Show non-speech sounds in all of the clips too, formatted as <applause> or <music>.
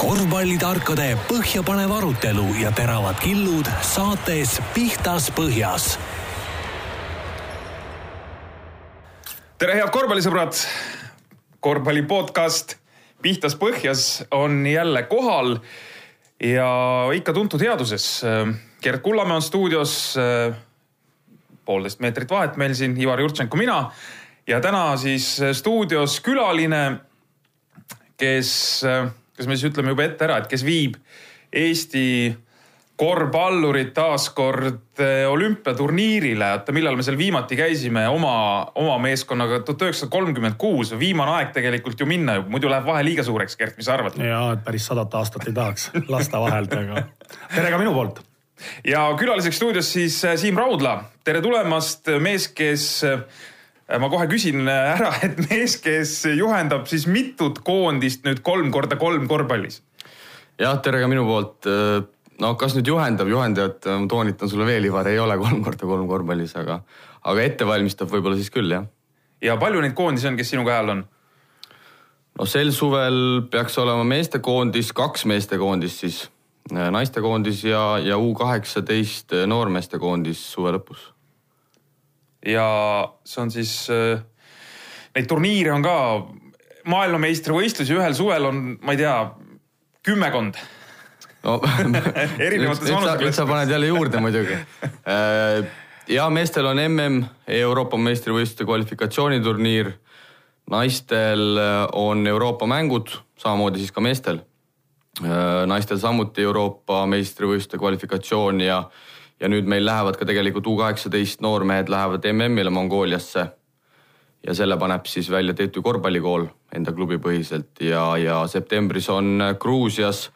korvpallitarkade põhjapanev arutelu ja teravad killud saates Pihtas Põhjas. tere, head korvpallisõbrad. korvpalli podcast Pihtas Põhjas on jälle kohal ja ikka tuntud headuses. Gerd Kullamäe on stuudios. poolteist meetrit vahet meil siin, Ivar Jurtšenko, mina ja täna siis stuudios külaline, kes kas me siis ütleme juba ette ära, et kes viib Eesti korvpallurid taaskord eh, olümpiaturniirile, oota, millal me seal viimati käisime oma, oma meeskonnaga, tuhat üheksasada kolmkümmend kuus, viimane aeg tegelikult ju minna, muidu läheb vahe liiga suureks, Gert, mis sa arvad? ja, et päris sadat aastat ei tahaks lasta vahelt, aga tere ka minu poolt. ja külaliseks stuudios siis eh, Siim Raudla, tere tulemast, mees, kes Äh, ma kohe küsin äh, ära, et mees, kes juhendab siis mitut koondist nüüd kolm korda kolm korvpallis? jah, tere ka minu poolt. Äh, no kas nüüd juhendab, juhendajat ma toonitan sulle veel, Ivar, ei ole kolm korda kolm korvpallis, aga, aga ette valmistab võib-olla siis küll, jah. ja palju neid koondisi on, kes sinu käe all on? no sel suvel peaks olema meestekoondis, kaks meestekoondist siis, naistekoondis ja, ja U kaheksateist noormeestekoondis suve lõpus ja see on siis, äh, neid turniire on ka, maailmameistrivõistlusi ühel suvel on, ma ei tea, kümmekond no <laughs> erinevates vanuseklassis. nüüd sa paned jälle juurde muidugi. Äh, ja meestel on mm Euroopa meistrivõistluste kvalifikatsiooniturniir. naistel äh, on Euroopa mängud, samamoodi siis ka meestel. naistel samuti Euroopa meistrivõistluste kvalifikatsioon ja ja nüüd meil lähevad ka tegelikult U kaheksateist noormehed lähevad MM-ile Mongooliasse. ja selle paneb siis välja TTÜ korvpallikool enda klubipõhiselt ja, ja septembris on Gruusias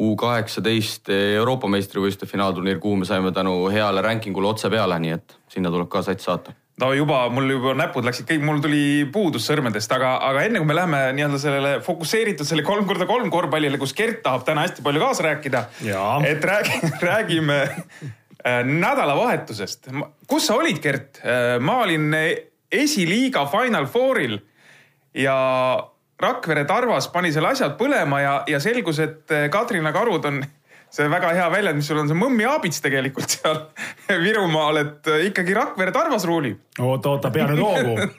U kaheksateist Euroopa meistrivõistluste finaalturniir, kuhu me saime tänu heale rankingule otse peale, nii et sinna tuleb ka sats saata no juba mul juba näpud läksid kõik, mul tuli puudus sõrmedest, aga, aga enne kui me läheme nii-öelda sellele fokusseeritud selle kolm korda kolm korvpallile, kus Gert tahab täna hästi palju kaasa rääkida. et räägi, <laughs> räägime nädalavahetusest, kus sa olid, Gert? Äh, ma olin esiliiga Final Fouril ja Rakvere Tarvas pani seal asjad põlema ja, ja selgus, et äh, Katrina Karud on <laughs> see väga hea väljend, mis sul on, see mõmmi aabits tegelikult seal <laughs> Virumaal, et ikkagi Rakvere Tarvas ruulib. oota, oota, pea nüüd hoogu,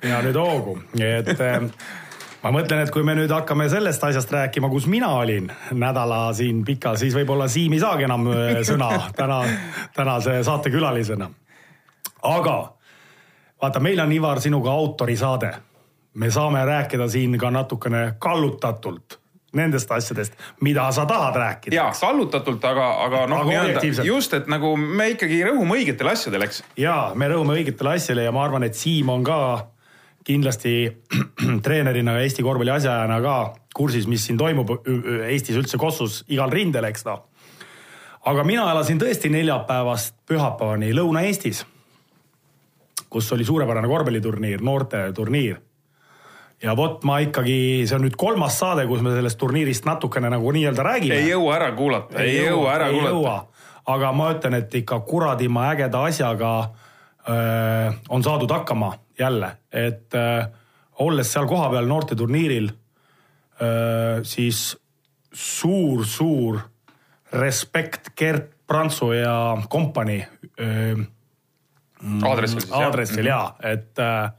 pea nüüd hoogu, et <laughs> ma mõtlen, et kui me nüüd hakkame sellest asjast rääkima, kus mina olin nädala siin pika, siis võib-olla Siim ei saagi enam äh, sõna täna, tänase saatekülalisena. aga vaata, meil on Ivar sinuga autorisaade. me saame rääkida siin ka natukene kallutatult nendest asjadest, mida sa tahad rääkida. ja kallutatult, aga, aga noh, nii-öelda just, et nagu me ikkagi rõhume õigetele asjadele, eks. ja me rõhume õigetele asjadele ja ma arvan, et Siim on ka kindlasti <clears throat> treenerina ja Eesti korvpalli asjaajana ka kursis, mis siin toimub Eestis üldse Kossus igal rindel, eks noh. aga mina elasin tõesti neljapäevast pühapäevani Lõuna-Eestis, kus oli suurepärane korvpalliturniir, noorteturniir. ja vot ma ikkagi, see on nüüd kolmas saade, kus me sellest turniirist natukene nagu nii-öelda räägime. ei jõua ära kuulata, ei jõua ära kuulata. aga ma ütlen, et ikka kuradima ägeda asjaga öö, on saadud hakkama jälle, et äh, olles seal kohapeal noorteturniiril äh,, siis suur-suur respekt Gert Prantsu ja kompanii äh,. aadressil siis jah? aadressil ja, et äh,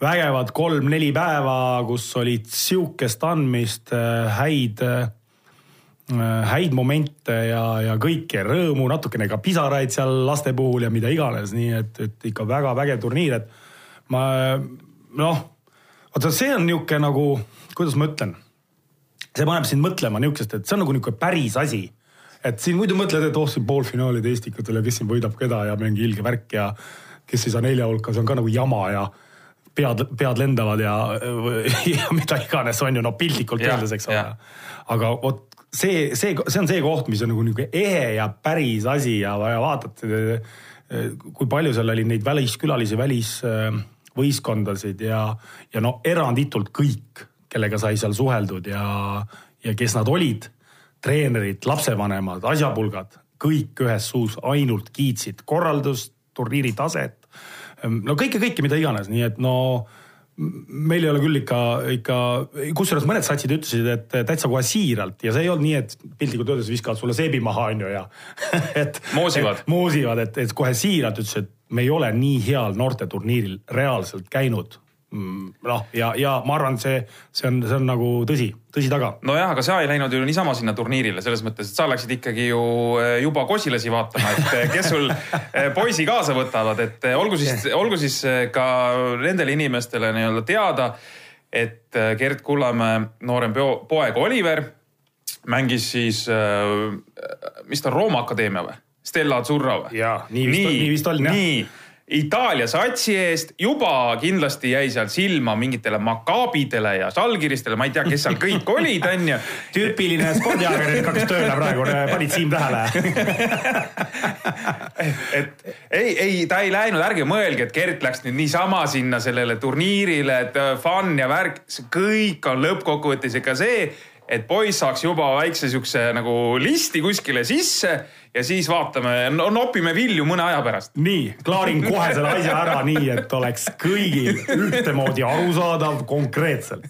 vägevad kolm-neli päeva, kus olid sihukest andmist äh,, häid äh, häid momente ja, ja kõike, rõõmu, natukene ka pisaraid seal laste puhul ja mida iganes, nii et, et ikka väga vägev turniir, et ma noh, vaata, see on niisugune nagu, kuidas ma ütlen, see paneb sind mõtlema niisugust, et see on nagu niisugune päris asi. et siin muidu mõtled, et oh, siin poolfinaalid Eestikutel ja kes siin võidab keda ja mingi ilge värk ja kes ei saa nelja hulka, see on ka nagu jama ja pead, pead lendavad ja, <laughs> ja mida iganes on ju, no piltlikult öeldes, eks ole. aga vot see, see, see on see koht, mis on nagu niisugune ehe ja päris asi ja, vaatad, kui palju seal oli neid väliskülalisi, välis võistkondasid ja, ja no eranditult kõik, kellega sai seal suheldud ja, ja kes nad olid, treenerid, lapsevanemad, asjapulgad, kõik ühes suus ainult kiitsid korraldust, turniiri taset. no kõike, kõike, mida iganes, nii et no meil ei ole küll ikka, ikka, kusjuures mõned satsid ütlesid, et täitsa kohe siiralt ja see ei olnud nii, et piltlikult öeldes viskavad sulle seebi maha, on ju, ja <laughs> et. moosivad. moosivad, et, et kohe siiralt ütles, et me ei ole nii heal noorteturniiril reaalselt käinud Mm, noh, ja, ja ma arvan, see, see on, see on nagu tõsi, tõsi taga. nojah, aga sa ei läinud ju niisama sinna turniirile selles mõttes, et sa läksid ikkagi ju eh, juba kosilasi vaatama, et eh, kes sul eh, poisi kaasa võtavad, et olgu siis, olgu siis ka nendele inimestele nii-öelda teada, et Gerd Kullamäe noorem poeg Oliver mängis siis, mis ta, Rooma Akadeemia või? Stella Azzurra või? jaa, nii vist, nii vist oli jah. nii Itaalia satsi eest, juba kindlasti jäi seal silma mingitele makaabidele ja salgiristele, ma ei tea, kes seal kõik <laughs> olid, onju. tüüpiline spordiajakirjanik <laughs> hakkas tööle praegu, panid Siim tähele <laughs> et ei, ei, ta ei läinud, ärge mõelge, et Gert läks nüüd niisama sinna sellele turniirile, et äh, fun ja värk, see kõik on lõppkokkuvõttes ikka see, et poiss saaks juba väikse siukse nagu listi kuskile sisse ja siis vaatame, nopime vilju mõne aja pärast. nii, klaarin kohe selle asja ära nii, et oleks kõigil ühtemoodi arusaadav konkreetselt.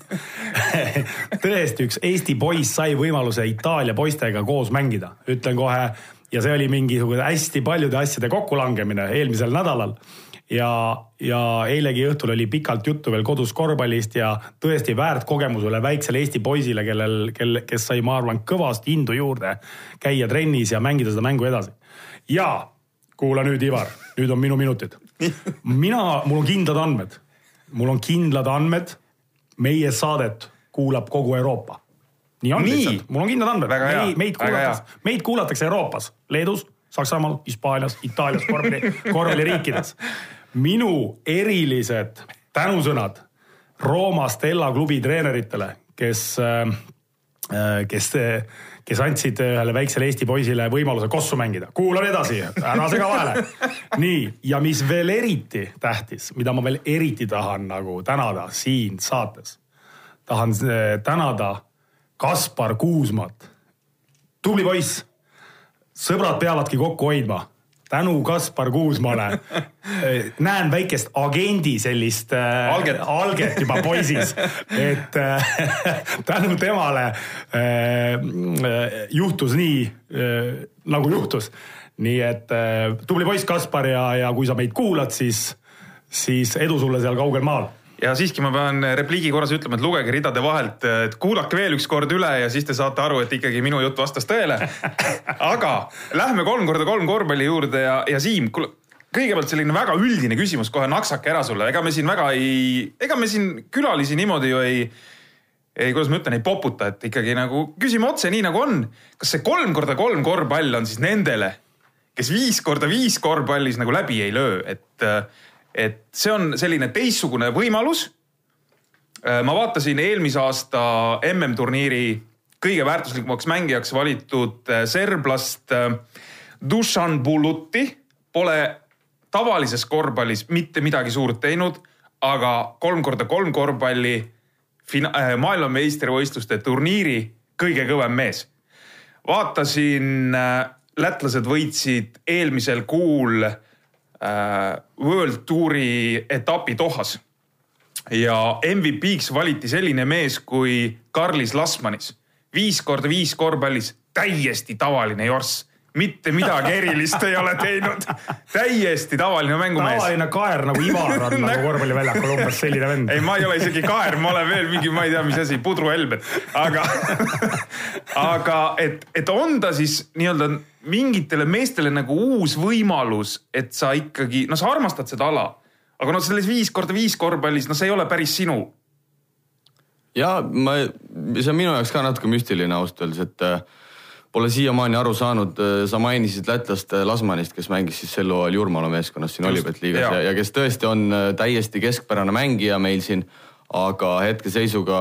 <laughs> Tõesti, üks Eesti poiss sai võimaluse Itaalia poistega koos mängida, ütlen kohe. Ja see oli mingisugune hästi paljude asjade kokkulangemine eelmisel nädalal ja, ja eilegi õhtul oli pikalt juttu veel kodus korvpallist ja tõesti väärt kogemus üle väiksele Eesti poisile, kellel, kel, kes sai, ma arvan, kõvasti indu juurde käia trennis ja mängida seda mängu edasi. ja kuula nüüd, Ivar, nüüd on minu minutid. mina, mul on kindlad andmed, mul on kindlad andmed, meie saadet kuulab kogu Euroopa. nii on nii. lihtsalt, mul on kindlad andmed, meid, meid kuulatakse, meid kuulatakse Euroopas, Leedus, Saksamaal, Hispaanias, Itaalias, korvpalli, korvpalliriikides minu erilised tänusõnad Rooma Stella klubi treeneritele, kes, äh, äh, kes, kes andsid ühele väiksele Eesti poisile võimaluse kossu mängida. kuulan edasi, ära sega vahele. nii, ja mis veel eriti tähtis, mida ma veel eriti tahan nagu tänada siin saates, tahan äh, tänada Kaspar Kuusmat. tubli poiss. sõbrad peavadki kokku hoidma tänu Kaspar Kuusmale näen väikest agendi sellist äh, alget, alget juba poisis, et äh, <laughs> tänu temale äh, juhtus nii äh, nagu juhtus. nii et äh, tubli poiss Kaspar ja, ja kui sa meid kuulad, siis, siis edu sulle seal kaugel maal ja siiski ma pean repliigi korras ütlema, et lugege ridade vahelt, et kuulake veel üks kord üle ja siis te saate aru, et ikkagi minu jutt vastas tõele. <laughs> aga lähme kolm korda kolm korvpalli juurde ja, ja Siim, kuule kõigepealt selline väga üldine küsimus kohe naksake ära sulle, ega me siin väga ei, ega me siin külalisi niimoodi ju ei, ei, kuidas ma ütlen, ei poputa, et ikkagi nagu küsime otse nii nagu on. kas see kolm korda kolm korvpall on siis nendele, kes viis korda viis korvpallis nagu läbi ei löö, et et see on selline teistsugune võimalus. Äh, ma vaatasin eelmise aasta MM-turniiri kõige väärtuslikumaks mängijaks valitud äh, serblast äh, Dušan Buluti. Pole tavalises korvpallis mitte midagi suurt teinud, aga kolm korda kolm korvpalli maailmameistrivõistluste turniiri kõige kõvem mees. vaatasin, lätlased võitsid eelmisel kuul Äh, World Touri etapi Dohas. ja MVP-ks valiti selline mees kui Karlis Lasmanis. viis korda viis korvpallis, täiesti tavaline jorss mitte midagi erilist ei ole teinud. täiesti tavaline mängumees. tavaline kaer nagu Ivar on nagu korvpalliväljakul umbes selline vend. ei, ma ei ole isegi kaer, ma olen veel mingi, ma ei tea, mis asi, pudruhelbed, aga aga et, et on ta siis nii-öelda mingitele meestele nagu uus võimalus, et sa ikkagi, no sa armastad seda ala, aga no selles viis korda viis korvpallis, no see ei ole päris sinu. ja ma, see on minu jaoks ka natuke müstiline ausalt öeldes, et Pole siiamaani aru saanud, äh, sa mainisid lätlast äh, Lasmanist, kes mängis siis sel hooajal Jurmala meeskonnas siin Olipet liigas ja, ja kes tõesti on täiesti keskpärane mängija meil siin. aga hetkeseisuga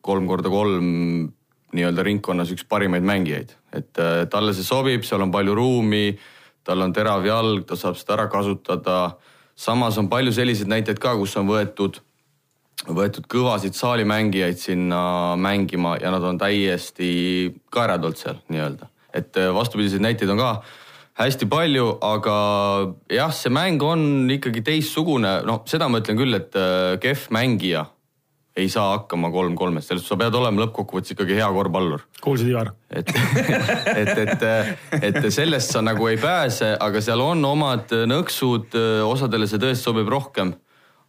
kolm korda kolm nii-öelda ringkonnas üks parimaid mängijaid, et äh, talle see sobib, seal on palju ruumi, tal on terav jalg, ta saab seda ära kasutada. samas on palju selliseid näiteid ka, kus on võetud, võetud kõvasid saalimängijaid sinna mängima ja nad on täiesti kaeradult seal nii-öelda, et äh, vastupidiseid näiteid on ka hästi palju, aga jah, see mäng on ikkagi teistsugune, noh, seda ma ütlen küll, et äh, kehv mängija ei saa hakkama kolm-kolmest, sellest sa pead olema lõppkokkuvõttes ikkagi hea korvpallur. kuulsid, Ivar? et, <laughs> et, et, et sellest sa nagu ei pääse, aga seal on omad nõksud, osadele see tõesti sobib rohkem.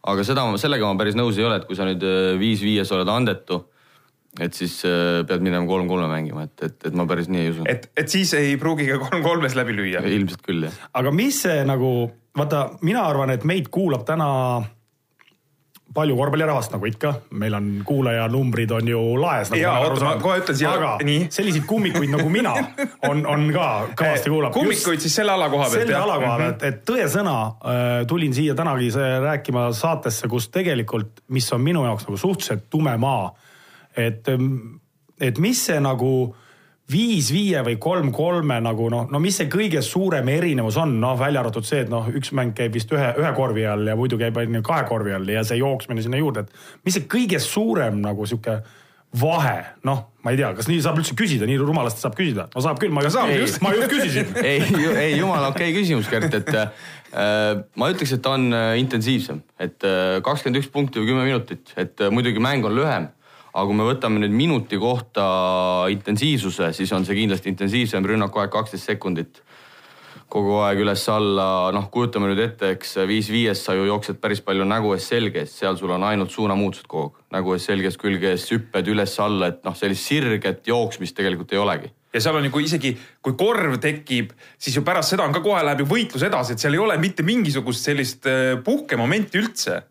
Aga seda, sellega ma päris nõus ei ole, et kui sa nüüd viis-viies oled andetu et siis äh, pead minema kolm-kolme mängima, et, et, et ma päris nii ei usu. et, et siis ei pruugi ka kolm-kolmes läbi lüüa? ilmselt küll, jah. aga mis see nagu, vaata, mina arvan, et meid kuulab täna palju korvpallirahvast, nagu ikka, meil on kuulajanumbrid on ju laes nagu. jaa, oota, ma kohe ütlen siia. aga nii? selliseid kummikuid nagu mina <laughs> on, on ka kõvasti kuulab. kummikuid siis selle ala koha pealt? selle ala koha pealt, et tõesõna äh, tulin siia tänagi rääkima saatesse, kus tegelikult, mis on minu jaoks nagu suhteliselt tume maa et, et mis see nagu viis viie või kolm kolme nagu noh, no mis see kõige suurem erinevus on, noh välja arvatud see, et noh, üks mäng käib vist ühe, ühe korvi all ja muidu käib ainult kahe korvi all ja see jooksmine sinna juurde, et mis see kõige suurem nagu sihuke vahe, noh, ma ei tea, kas nii saab üldse küsida, nii rumalasti saab küsida? no saab küll, ma ka saan, ma just küsisin. <laughs> Ei, ei jumala okei okay küsimus, Gert, et äh, ma ütleks, et ta on äh, intensiivsem, et äh, kakskümmend üks punkti või kümme minutit, et äh, muidugi mäng on lühem aga kui me võtame nüüd minuti kohta intensiivsuse, siis on see kindlasti intensiivsem rünnaku aeg kaksteist sekundit. kogu aeg üles-alla, noh, kujutame nüüd ette, eks viis-viies sa ju jooksed päris palju nägu ees selge ees, seal sul on ainult suunamuutused kogu aeg. nägu ees selges, külge ees, hüpped üles-alla, et noh, sellist sirget jooksmist tegelikult ei olegi ja seal on kui isegi, kui korv tekib, siis ju pärast seda on ka kohe läheb ju võitlus edasi, et seal ei ole mitte mingisugust sellist äh, puhkemomenti üldse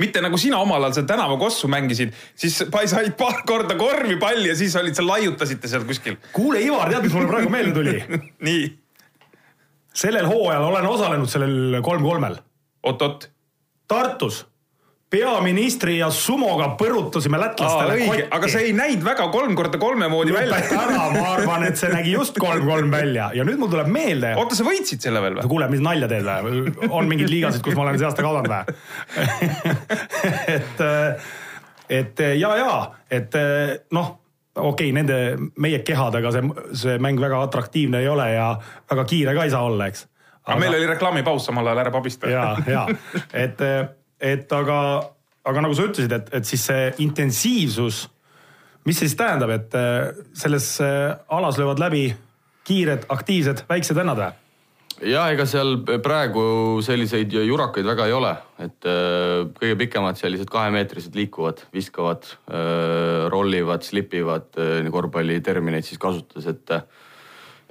mitte nagu sina omal ajal seal tänavakossu mängisid, siis said paar korda korvi palli ja siis olid seal, laiutasite seal kuskil. kuule, Ivar, tead, mis mulle praegu meelde tuli <laughs> nii. sellel hooajal olen osalenud sellel kolm-kolmel. oot-oot. Tartus peaministri ja sumoga põrutasime lätlastele kotti. aga see ei näinud väga kolm korda kolme moodi välja. ära, ma arvan, et see nägi just kolm-kolm välja ja nüüd mul tuleb meelde. oota, sa võitsid selle veel või? kuule, mis nalja teed või? on mingeid liigasid, kus ma olen see aasta kaotanud või et, et ja, ja, et noh okei okay,, nende, meie kehadega see, see mäng väga atraktiivne ei ole ja väga kiire ka ei saa olla, eks. aga meil oli reklaamipaus samal ajal, ära pabista. ja, ja, et et aga, aga nagu sa ütlesid, et, et siis see intensiivsus, mis see siis tähendab, et äh, selles äh, alas löövad läbi kiired, aktiivsed, väiksed vennad või? jah, ega seal praegu selliseid jurakaid väga ei ole, et äh, kõige pikemad sellised kahemeetrised liikuvad, viskavad, rollivad, slipivad korvpallitermineid siis kasutades, et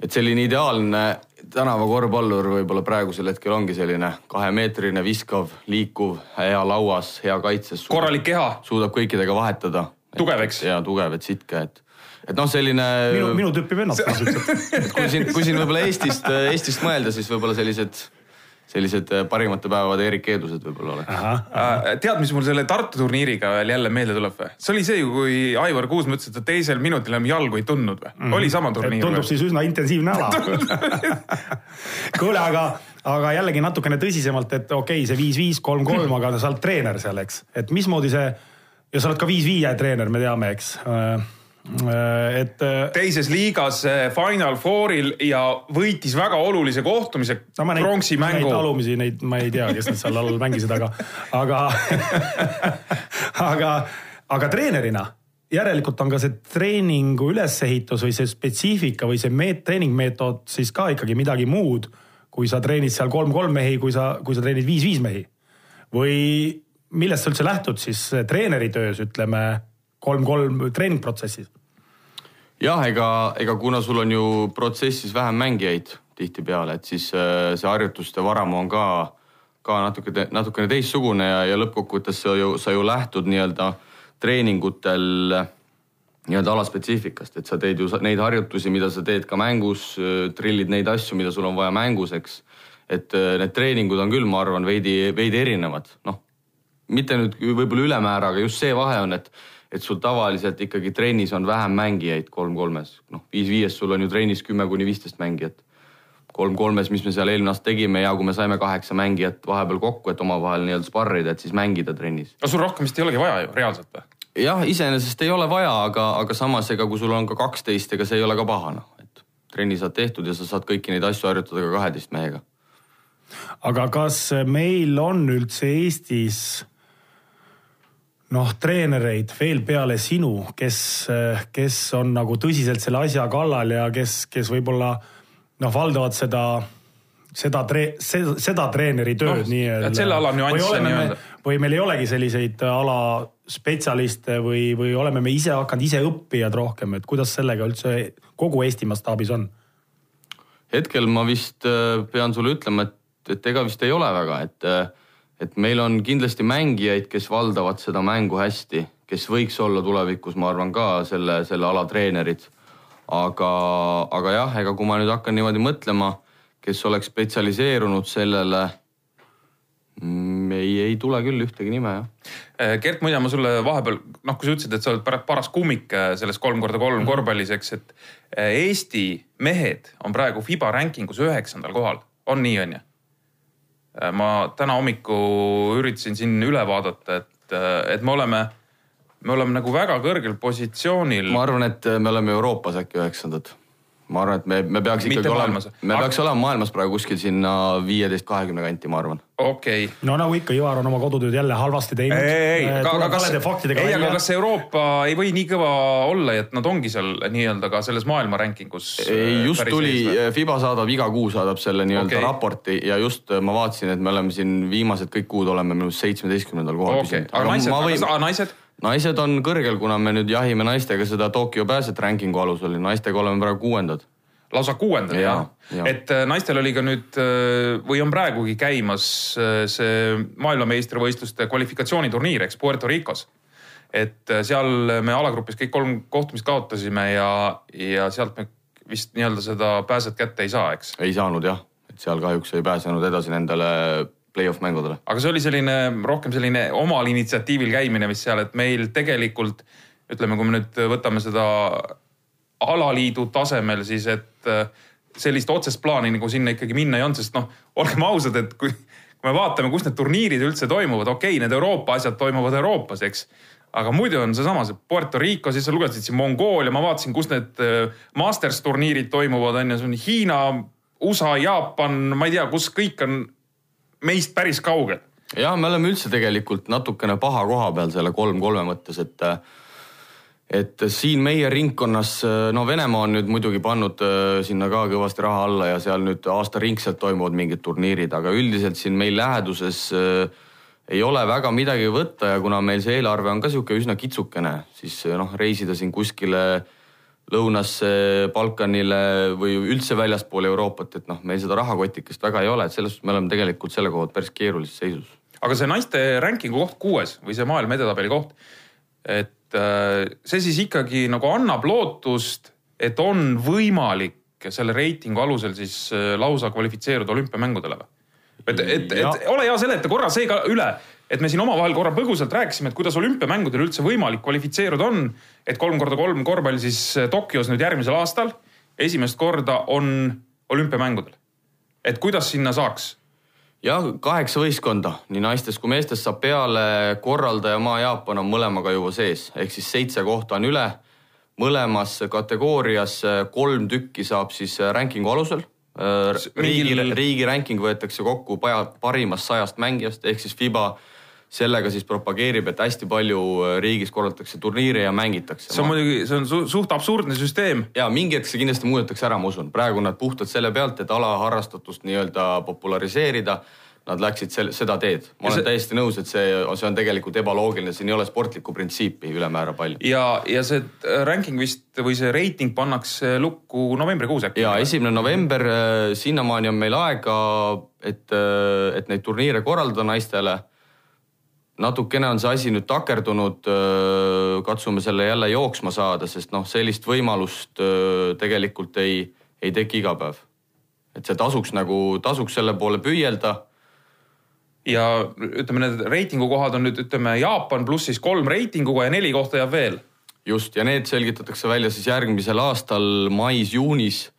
et selline ideaalne tänavakorvpallur võib-olla praegusel hetkel ongi selline kahemeetrine, viskav, liikuv, hea lauas, hea kaitses. korralik keha. suudab kõikidega vahetada. tugev, eks? ja tugev, et sitke, et, et noh, selline. minu, minu tüüpi vennad. <laughs> kui siin, kui siin võib-olla Eestist, Eestist mõelda, siis võib-olla sellised sellised äh, parimate päevade Erik Eedused võib-olla oleks. Äh, tead, mis mul selle Tartu turniiriga veel jälle meelde tuleb või? see oli see ju, kui Aivar Kuusma ütles, et ta teisel minutil enam jalgu ei tundnud või mm? oli sama turniir? tundub siis üsna intensiivne ala <laughs> kuule, aga, aga jällegi natukene tõsisemalt, et okei okay,, see viis-viis, kolm-kolm, aga sa oled treener seal, eks, et mismoodi see ja sa oled ka viis-viie treener, me teame, eks Äh, et. Äh, teises liigas äh, Final Fouril ja võitis väga olulise kohtumise no,, pronksi mängu. Neid alumisi, neid ma ei tea, kes nad seal all mängisid, aga, aga <laughs> aga, aga treenerina järelikult on ka see treeningu ülesehitus või see spetsiifika või see meet-, treeningmeetod siis ka ikkagi midagi muud, kui sa treenid seal kolm-kolm mehi, kui sa, kui sa treenid viis-viis mehi. või millest sa üldse lähtud siis treeneri töös, ütleme kolm-kolm treeningprotsessis? jah, ega, ega kuna sul on ju protsessis vähem mängijaid tihtipeale, et siis äh, see harjutuste varamu on ka, ka natuke, natukene teistsugune ja, ja lõppkokkuvõttes sa ju, sa ju lähtud nii-öelda treeningutel nii-öelda alaspetsiifikast, et sa teed ju neid harjutusi, mida sa teed ka mängus, trillid neid asju, mida sul on vaja mängus, eks. et äh, need treeningud on küll, ma arvan, veidi, veidi erinevad, noh, mitte nüüd võib-olla ülemäära, aga just see vahe on, et et sul tavaliselt ikkagi trennis on vähem mängijaid kolm-kolmes, noh viis-viies sul on ju trennis kümme kuni viisteist mängijat. kolm-kolmes, mis me seal eelmine aasta tegime ja kui me saime kaheksa mängijat vahepeal kokku, et omavahel nii-öelda sparrida, et siis mängida trennis. no sul rohkem vist ei olegi vaja ju reaalselt või? jah, iseenesest ei ole vaja, aga, aga samas ega kui sul on ka kaksteist, ega see ei ole ka paha noh, et trenni saad tehtud ja sa saad kõiki neid asju harjutada ka kaheteist mehega. aga kas meil on üldse Eestis noh, treenereid veel peale sinu, kes, kes on nagu tõsiselt selle asja kallal ja kes, kes võib-olla noh, valdavad seda seda tre-, seda, seda treeneri tööd no, nii-öelda. selle ala nüansse nii-öelda. või meil ei olegi selliseid ala spetsialiste või, või oleme me ise hakanud ise õppijad rohkem, et kuidas sellega üldse kogu Eesti mastaabis on? hetkel ma vist äh, pean sulle ütlema, et, et ega vist ei ole väga, et, äh, et meil on kindlasti mängijaid, kes valdavad seda mängu hästi, kes võiks olla tulevikus, ma arvan ka selle, selle ala treenerid. aga, aga jah, ega kui ma nüüd hakkan niimoodi mõtlema kes oleks spetsialiseerunud sellele mm, ei, ei tule küll ühtegi nime jah. Äh, Gert, muide ma sulle vahepeal, noh, kui sa ütlesid, et sa oled paras kummik äh, selles kolm korda kolm -hmm. korvpallis, eks, et äh, Eesti mehed on praegu Fiba rankingus üheksandal kohal, on nii, on ju? Ma täna hommiku üritasin siin üle vaadata, et, et me oleme, me oleme nagu väga kõrgel positsioonil. ma arvan, et me oleme Euroopas äkki üheksandad ma arvan, et me, me peaks ikkagi olema, me peaks olema maailmas praegu kuskil sinna viieteist, kahekümne kanti, ma arvan. okei okay.. no nagu ikka, Ivar on oma kodutööd jälle halvasti teinud. ei, ei, äh, aga kas, ei, aga kas Euroopa ei või nii kõva olla, et nad ongi seal nii-öelda ka selles maailma rankingus? ei, äh, just tuli, Fiba saadab iga kuu saadab selle nii-öelda okay. raporti ja just äh, ma vaatasin, et me oleme siin viimased kõik kuud oleme minu arust seitsmeteistkümnendal kohal okay. püsinud. aga naised, võin... naised? Naised on kõrgel, kuna me nüüd jahime naistega seda Tokyo pääset rankingu alusel ja naistega oleme praegu kuuendad. lausa kuuendad ja, jah? et äh, naistel oli ka nüüd äh, või on praegugi käimas äh, see maailmameistrivõistluste kvalifikatsiooniturniir, eks Puerto Ricos. et seal me alagrupis kõik kolm kohtumist kaotasime ja, ja sealt me vist nii-öelda seda pääset kätte ei saa, eks? ei saanud jah, et seal kahjuks ei pääsenud edasi nendele play-off mängudele. aga see oli selline rohkem selline omal initsiatiivil käimine vist seal, et meil tegelikult ütleme, kui me nüüd võtame seda alaliidu tasemel, siis et äh, sellist otsest plaani nagu sinna ikkagi minna ei olnud, sest noh, olgem ausad, et kui, kui me vaatame, kus need turniirid üldse toimuvad, okei okay,, need Euroopa asjad toimuvad Euroopas, eks aga muidu on seesama, see Puerto Rico, siis sa lugesid siin Mongoolia, ma vaatasin, kus need äh, Masters turniirid toimuvad, on ju, see on Hiina, USA, Jaapan, ma ei tea, kus kõik on meist päris kaugel. ja me oleme üldse tegelikult natukene paha koha peal selle kolm-kolme mõttes, et et siin meie ringkonnas, no Venemaa on nüüd muidugi pannud äh, sinna ka kõvasti raha alla ja seal nüüd aastaringselt toimuvad mingid turniirid, aga üldiselt siin meil läheduses äh, ei ole väga midagi võtta ja kuna meil see eelarve on ka sihuke üsna kitsukene, siis noh, reisida siin kuskile lõunasse, Balkanile või üldse väljaspool Euroopat, et noh, meil seda rahakotikest väga ei ole, et selles suhtes me oleme tegelikult selle koha pealt päris keerulises seisus. aga see naiste ranking'u koht kuues või see maailma edetabeli koht, et äh, see siis ikkagi nagu annab lootust, et on võimalik selle reitingu alusel siis äh, lausa kvalifitseeruda olümpiamängudele või? et, et, et ole hea, seleta korra see ka üle et me siin omavahel korra põgusalt rääkisime, et kuidas olümpiamängudel üldse võimalik kvalifitseeruda on. et kolm korda kolm korvpall siis eh, Tokyos nüüd järgmisel aastal esimest korda on olümpiamängudel. et kuidas sinna saaks? jah, kaheksa võistkonda, nii naistest kui meestest saab peale, korraldaja maa Jaapan on mõlemaga juba sees, ehk siis seitse kohta on üle. mõlemas kategoorias eh, kolm tükki saab siis eh, ranking'u alusel riigi, riigi ranking võetakse kokku parimast sajast mängijast ehk siis FIBA sellega siis propageerib, et hästi palju äh, riigis korraldatakse turniire ja mängitakse. see on muidugi, see on su suht absurdne süsteem. ja mingi hetk see kindlasti muudetakse ära, ma usun, praegu nad puhtalt selle pealt, et alaharrastatust nii-öelda populariseerida nad läksid sel, seda teed. ma olen see... täiesti nõus, et see, see on tegelikult ebaloogiline, siin ei ole sportlikku printsiipi ülemäära palju. ja, ja see ranking vist või see reiting pannakse lukku novembrikuus äkki? ja esimene november, äh, sinnamaani on meil aega, et, äh, et neid turniire korraldada naistele natukene on see asi nüüd takerdunud. katsume selle jälle jooksma saada, sest noh, sellist võimalust tegelikult ei, ei teki iga päev. et see tasuks nagu, tasuks selle poole püüelda. Ja ütleme, need reitingukohad on nüüd ütleme Jaapan pluss siis kolm reitinguga ja neli kohta jääb veel. just ja need selgitatakse välja siis järgmisel aastal mais-juunis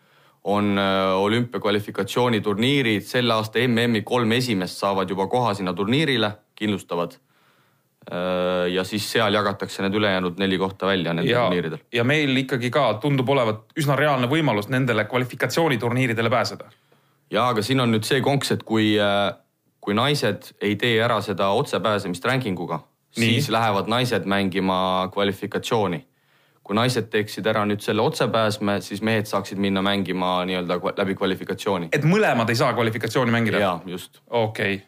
on olümpiakvalifikatsiooniturniirid, selle aasta MM-i kolm esimest saavad juba koha sinna turniirile, kindlustavad Äh, ja siis seal jagatakse need ülejäänud neli kohta välja nendel turniiridel. ja meil ikkagi ka tundub olevat üsna reaalne võimalus nendele kvalifikatsiooniturniiridele pääseda. ja aga siin on nüüd see konks, et kui, äh, kui naised ei tee ära seda otsepääsemist ranking uga, siis lähevad naised mängima kvalifikatsiooni. kui naised teeksid ära nüüd selle otsepääsme, siis mehed saaksid minna mängima nii-öelda läbi kvalifikatsiooni. et mõlemad ei saa kvalifikatsiooni mängida? jaa, just. okei okay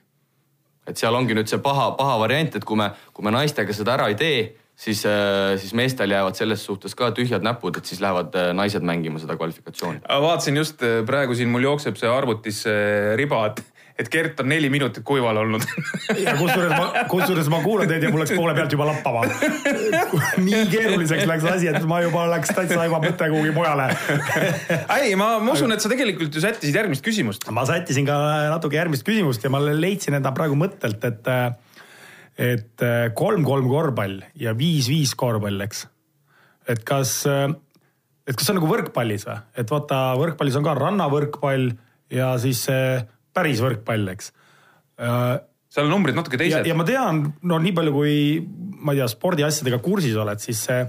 et seal ongi nüüd see paha, paha variant, et kui me, kui me naistega seda ära ei tee, siis, äh, siis meestel jäävad selles suhtes ka tühjad näpud, et siis lähevad äh, naised mängima seda kvalifikatsiooni. vaatasin just äh, praegu siin mul jookseb see arvutis riba, et et Gert on neli minutit kuival olnud <laughs> ja kusjuures ma, kusjuures ma kuulan teid ja mul läks poole pealt juba lappama. <laughs> nii keeruliseks läks asi, et ma juba läks täitsa juba mõte kuhugi mujale <laughs> ei, ma, ma usun, et sa tegelikult ju sättisid järgmist küsimust. ma sättisin ka natuke järgmist küsimust ja ma leidsin enda praegu mõttelt, et, et kolm-kolm korvpall ja viis-viis korvpall, eks. et kas, et kas see on nagu võrkpallis või, et vaata, võrkpallis on ka rannavõrkpall ja siis see päris võrkpall, eks. Äh, seal on numbrid natuke teised. ja ma tean, no nii palju, kui ma ei tea, spordiasjadega kursis oled, siis see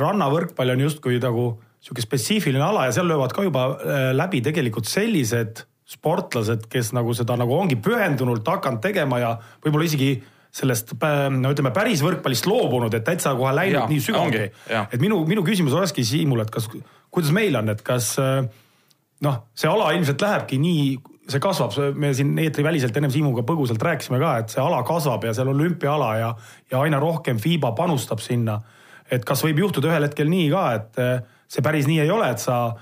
rannavõrkpall on justkui nagu sihuke spetsiifiline ala ja seal löövad ka juba äh, läbi tegelikult sellised sportlased, kes nagu seda nagu ongi pühendunult hakanud tegema ja võib-olla isegi sellest no ütleme päris võrkpallist loobunud, et täitsa kohe läinud ja, nii sügavale. et minu, minu küsimus olekski Siimul, et kas, kuidas meil on, et kas äh, noh, see ala ilmselt lähebki nii see kasvab, me siin eetriväliselt ennem Siimuga põgusalt rääkisime ka, et see ala kasvab ja seal olümpiaala ja, ja aina rohkem FIBA panustab sinna. et kas võib juhtuda ühel hetkel nii ka, et eh, see päris nii ei ole, et sa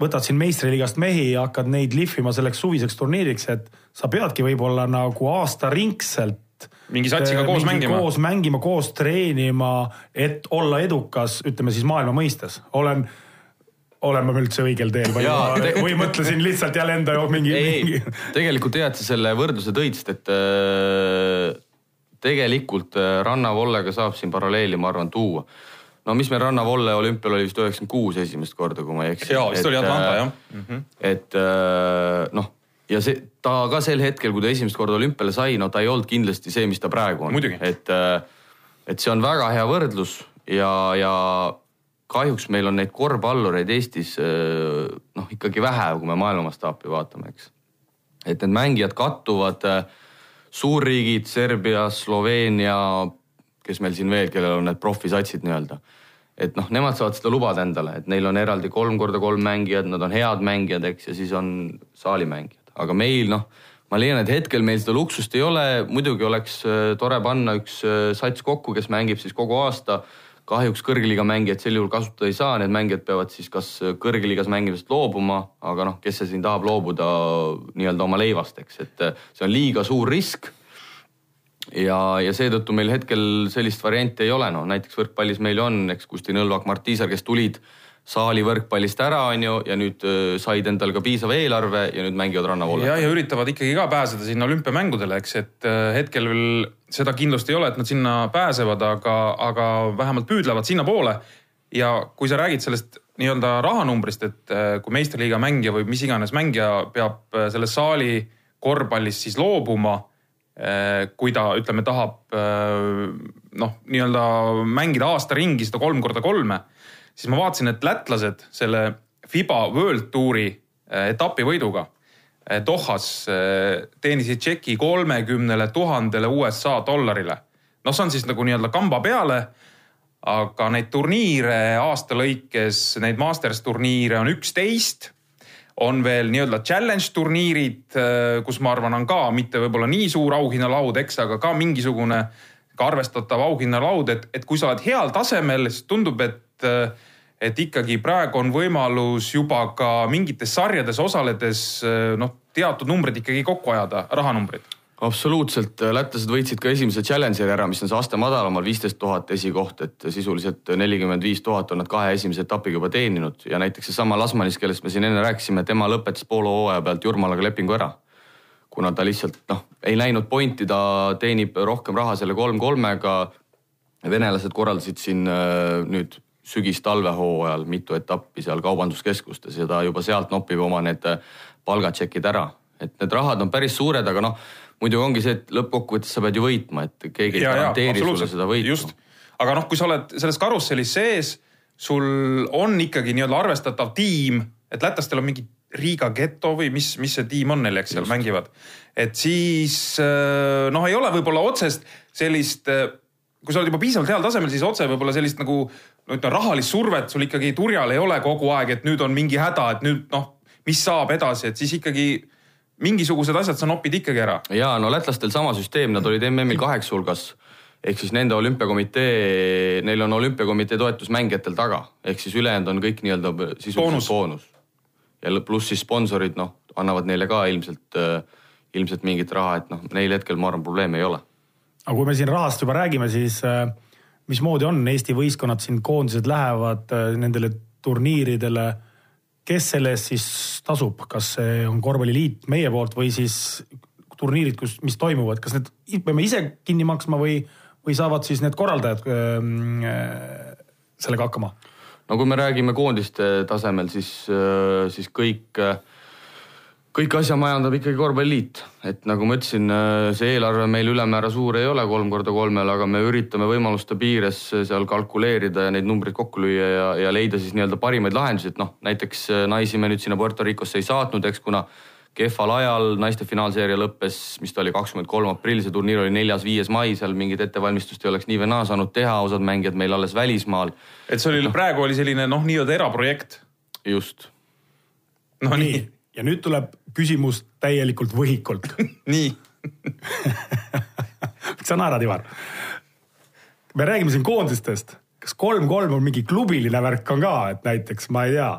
võtad siin meistriligast mehi ja hakkad neid lihvima selleks suviseks turniiriks, et sa peadki võib-olla nagu aastaringselt mingi satsiga koos mingi mängima. koos mängima, koos treenima, et olla edukas, ütleme siis maailma mõistes. olen olen ma üldse õigel teel või, te... või mõtlesin lihtsalt jälle enda mingi. ei mingi..., tegelikult hea, et sa selle võrdluse tõid, sest et äh, tegelikult äh, rannavollega saab siin paralleeli, ma arvan, tuua. no mis meil rannavolle olümpial oli vist üheksakümmend kuus esimest korda, kui ma ei eksi. ja, vist oli Atlanta äh, jah mm. -hmm. et noh, ja see, ta ka sel hetkel, kui ta esimest korda olümpiale sai, no ta ei olnud kindlasti see, mis ta praegu on. et, et see on väga hea võrdlus ja, ja kahjuks meil on neid korvpallureid Eestis äh, noh, ikkagi vähe, kui me maailma mastaapi vaatame, eks. et need mängijad kattuvad, äh, suurriigid, Serbia, Sloveenia, kes meil siin veel, kellel on need profisatsid nii-öelda. et noh, nemad saavad seda lubada endale, et neil on eraldi kolm korda kolm mängijad, nad on head mängijad, eks, ja siis on saalimängijad, aga meil noh ma leian, et hetkel meil seda luksust ei ole, muidugi oleks äh, tore panna üks sats kokku, kes mängib siis kogu aasta kahjuks kõrgliiga mängijad sel juhul kasutada ei saa, need mängijad peavad siis kas kõrgliigas mängimisest loobuma, aga noh, kes see siin tahab loobuda nii-öelda oma leivast, eks, et see on liiga suur risk. ja, ja seetõttu meil hetkel sellist varianti ei ole, no näiteks võrkpallis meil on, eks Kusti Nõlvak, Mart Tiisar, kes tulid saali võrkpallist ära, on ju, ja nüüd said endale ka piisava eelarve ja nüüd mängivad rannavoole. ja, ja üritavad ikkagi ka pääseda sinna olümpiamängudele, eks, et hetkel veel seda kindlust ei ole, et nad sinna pääsevad, aga, aga vähemalt püüdlevad sinnapoole. ja kui sa räägid sellest nii-öelda rahanumbrist, et kui meistriliiga mängija või mis iganes mängija peab selle saali korvpallist siis loobuma kui ta ütleme, tahab noh, nii-öelda mängida aasta ringi seda kolm korda kolme siis ma vaatasin, et lätlased selle FIBA World Touri äh, etapivõiduga äh, Dohas äh, teenisid tšeki kolmekümnele tuhandele USA dollarile. noh, see on siis nagu nii-öelda kamba peale. aga neid turniire aasta lõikes, neid Masters turniire on üksteist on veel nii-öelda challenge turniirid, kus ma arvan, on ka mitte võib-olla nii suur auhinnalaud, eks, aga ka mingisugune ka arvestatav auhinnalaud, et, et kui sa oled heal tasemel, siis tundub, et et ikkagi praegu on võimalus juba ka mingites sarjades osaledes noh, teatud numbrid ikkagi kokku ajada, rahanumbrid absoluutselt, lätlased võitsid ka esimese challenger'i ära, mis on see aste madalamal, viisteist tuhat esikoht, et sisuliselt nelikümmend viis tuhat on nad kahe esimese etapiga juba teeninud ja näiteks seesama Lasmanis, kellest me siin enne rääkisime, tema lõpetas poole hooaja pealt Jurmalaga lepingu ära. kuna ta lihtsalt noh, ei näinud pointi, ta teenib rohkem raha selle kolm-kolmega. venelased korraldasid siin äh, nüüd sügis-talvehooajal mitu etappi seal kaubanduskeskustes ja ta juba sealt nopib oma need palgatšekid ära. et need rahad on päris suured, aga noh, muidugi ongi see, et lõppkokkuvõttes sa pead ju võitma, et keegi ei garanteeri sulle seda võitu. aga noh, kui sa oled selles karussellis sees, sul on ikkagi nii-öelda arvestatav tiim, et lätlastel on mingi Riga geto või mis, mis see tiim on neil, eks seal mängivad. et siis äh, noh, ei ole võib-olla otsest sellist, äh, kui sa oled juba piisavalt heal tasemel, siis otse võib-olla sellist nagu no ütleme rahalist survet sul ikkagi turjal ei ole kogu aeg, et nüüd on mingi häda, et nüüd noh, mis saab edasi, et siis ikkagi mingisugused asjad sa nopid ikkagi ära. ja no lätlastel sama süsteem, nad olid MM-il kaheksa hulgas ehk siis nende olümpiakomitee, neil on olümpiakomitee toetus mängijatel taga, ehk siis ülejäänud on kõik nii-öelda sisuliselt boonus, boonus ja pluss siis sponsorid noh, annavad neile ka ilmselt, äh, ilmselt mingit raha, et noh, neil hetkel ma arvan, probleeme ei ole. aga kui me siin rahast juba räägime, siis äh, mismoodi on Eesti võistkonnad siin, koondised lähevad äh, nendele turniiridele. kes selle eest siis tasub, kas see on korvpalliliit meie poolt või siis turniirid, kus, mis toimuvad, kas need peame ise kinni maksma või, või saavad siis need korraldajad äh, sellega hakkama? no kui me räägime koondiste tasemel, siis, äh, siis kõik, äh, kõik asja majandab ikkagi korvpalliliit. et nagu ma ütlesin, äh, see eelarve meil ülemäära suur ei ole, kolm korda kolmele, aga me üritame võimaluste piires seal kalkuleerida ja neid numbreid kokku lüüa ja, ja leida siis nii-öelda parimaid lahendusi, et noh, näiteks naisi me nüüd sinna Puerto Ricosse ei saatnud, eks kuna kehval ajal, naiste finaalseeria lõppes, mis ta oli, kakskümmend kolm aprill, see turniir oli neljas-viies mai, seal mingit ettevalmistust ei oleks nii või naa saanud teha, osad mängijad meil alles välismaal. et see oli no., praegu oli selline noh, nii-öelda eraprojekt. just. no nii, nii.. Ja nüüd tuleb küsimus täielikult võhikult. <laughs> Nii. Miks <laughs> sa naerad, Ivar? me räägime siin koondistest, kas kolm-kolm on mingi klubiline värk on ka, et näiteks ma ei tea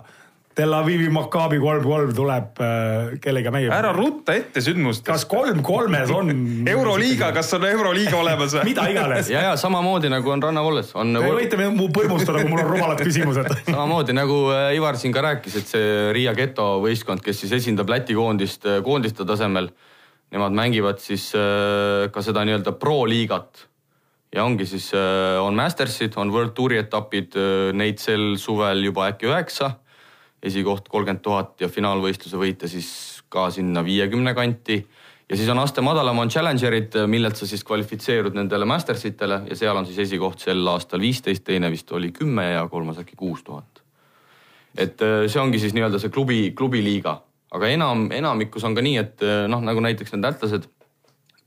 Tel Avivi Maccabi kolm-kolm tuleb äh, kellega mängib. ära rutta ette sündmust. kas kolm-kolmes on euroliiga, kas on euroliiga olemas või <laughs> mida iganes. ja, ja samamoodi nagu on Rannavalles on. Te võite mu põrmustada, kui mul on rumalad küsimused <laughs> samamoodi nagu äh, Ivar siin ka rääkis, et see Riia geto võistkond, kes siis esindab Läti koondist äh, koondiste tasemel. Nemad mängivad siis ka seda nii-öelda pro-liigat ja ongi siis, on Mastersid, on World Touri etapid, neid sel suvel juba äkki üheksa esikoht kolmkümmend tuhat ja finaalvõistluse võitja siis ka sinna viiekümne kanti. ja siis on aste madalam on challenger'id, millelt sa siis kvalifitseerud nendele masters itele ja seal on siis esikoht sel aastal viisteist, teine vist oli kümme ja kolmas äkki kuus tuhat. et äh, see ongi siis nii-öelda see klubi, klubiliiga, aga enam, enamikus on ka nii, et äh, noh, nagu näiteks need lätlased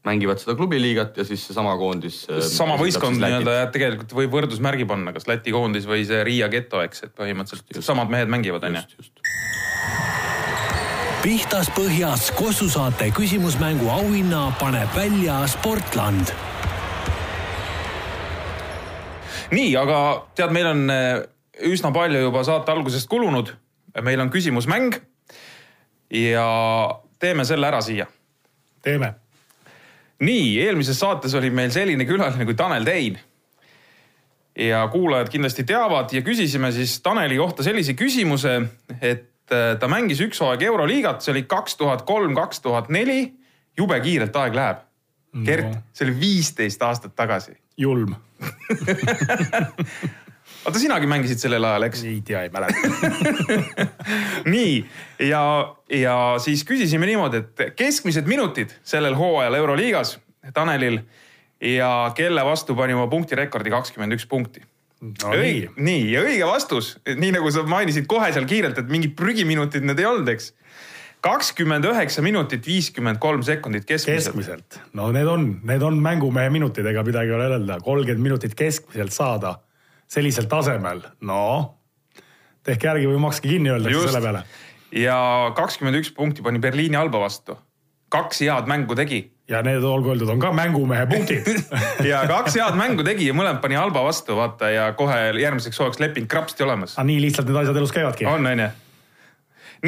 mängivad seda klubiliigat ja siis seesama koondis. Äh, sama võistkond nii-öelda tegelikult võib võrdusmärgi panna, kas Läti koondis või see Riia geto, eks, et põhimõtteliselt just. samad mehed mängivad, onju. pihtas põhjas Kossu saate küsimusmängu auhinna paneb välja Sportland. nii, aga tead, meil on äh, üsna palju juba saate algusest kulunud. meil on küsimusmäng ja teeme selle ära siia. teeme nii, eelmises saates oli meil selline külaline kui Tanel Tein. ja kuulajad kindlasti teavad ja küsisime siis Taneli kohta sellise küsimuse, et äh, ta mängis üks hooaeg Euroliigat, see oli kaks tuhat kolm, kaks tuhat neli. jube kiirelt aeg läheb. Gert no., see oli viisteist aastat tagasi. julm <laughs> oota, sinagi mängisid sellel ajal, eks? ei tea, ei mäleta <laughs> nii ja, ja siis küsisime niimoodi, et keskmised minutid sellel hooajal Euroliigas Tanelil ja kelle vastu pani oma punktirekordi kakskümmend üks punkti no,. nii. nii ja õige vastus, nii nagu sa mainisid kohe seal kiirelt, et mingid prügiminutid need ei olnud, eks kakskümmend üheksa minutit, viiskümmend kolm sekundit keskmiselt. keskmiselt, no need on, need on mängumehe minutid, ega midagi ei ole öelda, kolmkümmend minutit keskmiselt saada sellisel tasemel, no tehke järgi või makske kinni, öeldakse selle peale. ja kakskümmend üks punkti pani Berliini Alba vastu. kaks head mängu tegi. ja need olgu öeldud, on ka mängumehe punktid <laughs> ja kaks head mängu tegi ja mõlemad pani Alba vastu, vaata ja kohe järgmiseks hooajaks leping krapsti olemas. aga nii lihtsalt need asjad elus käivadki. on, on ju.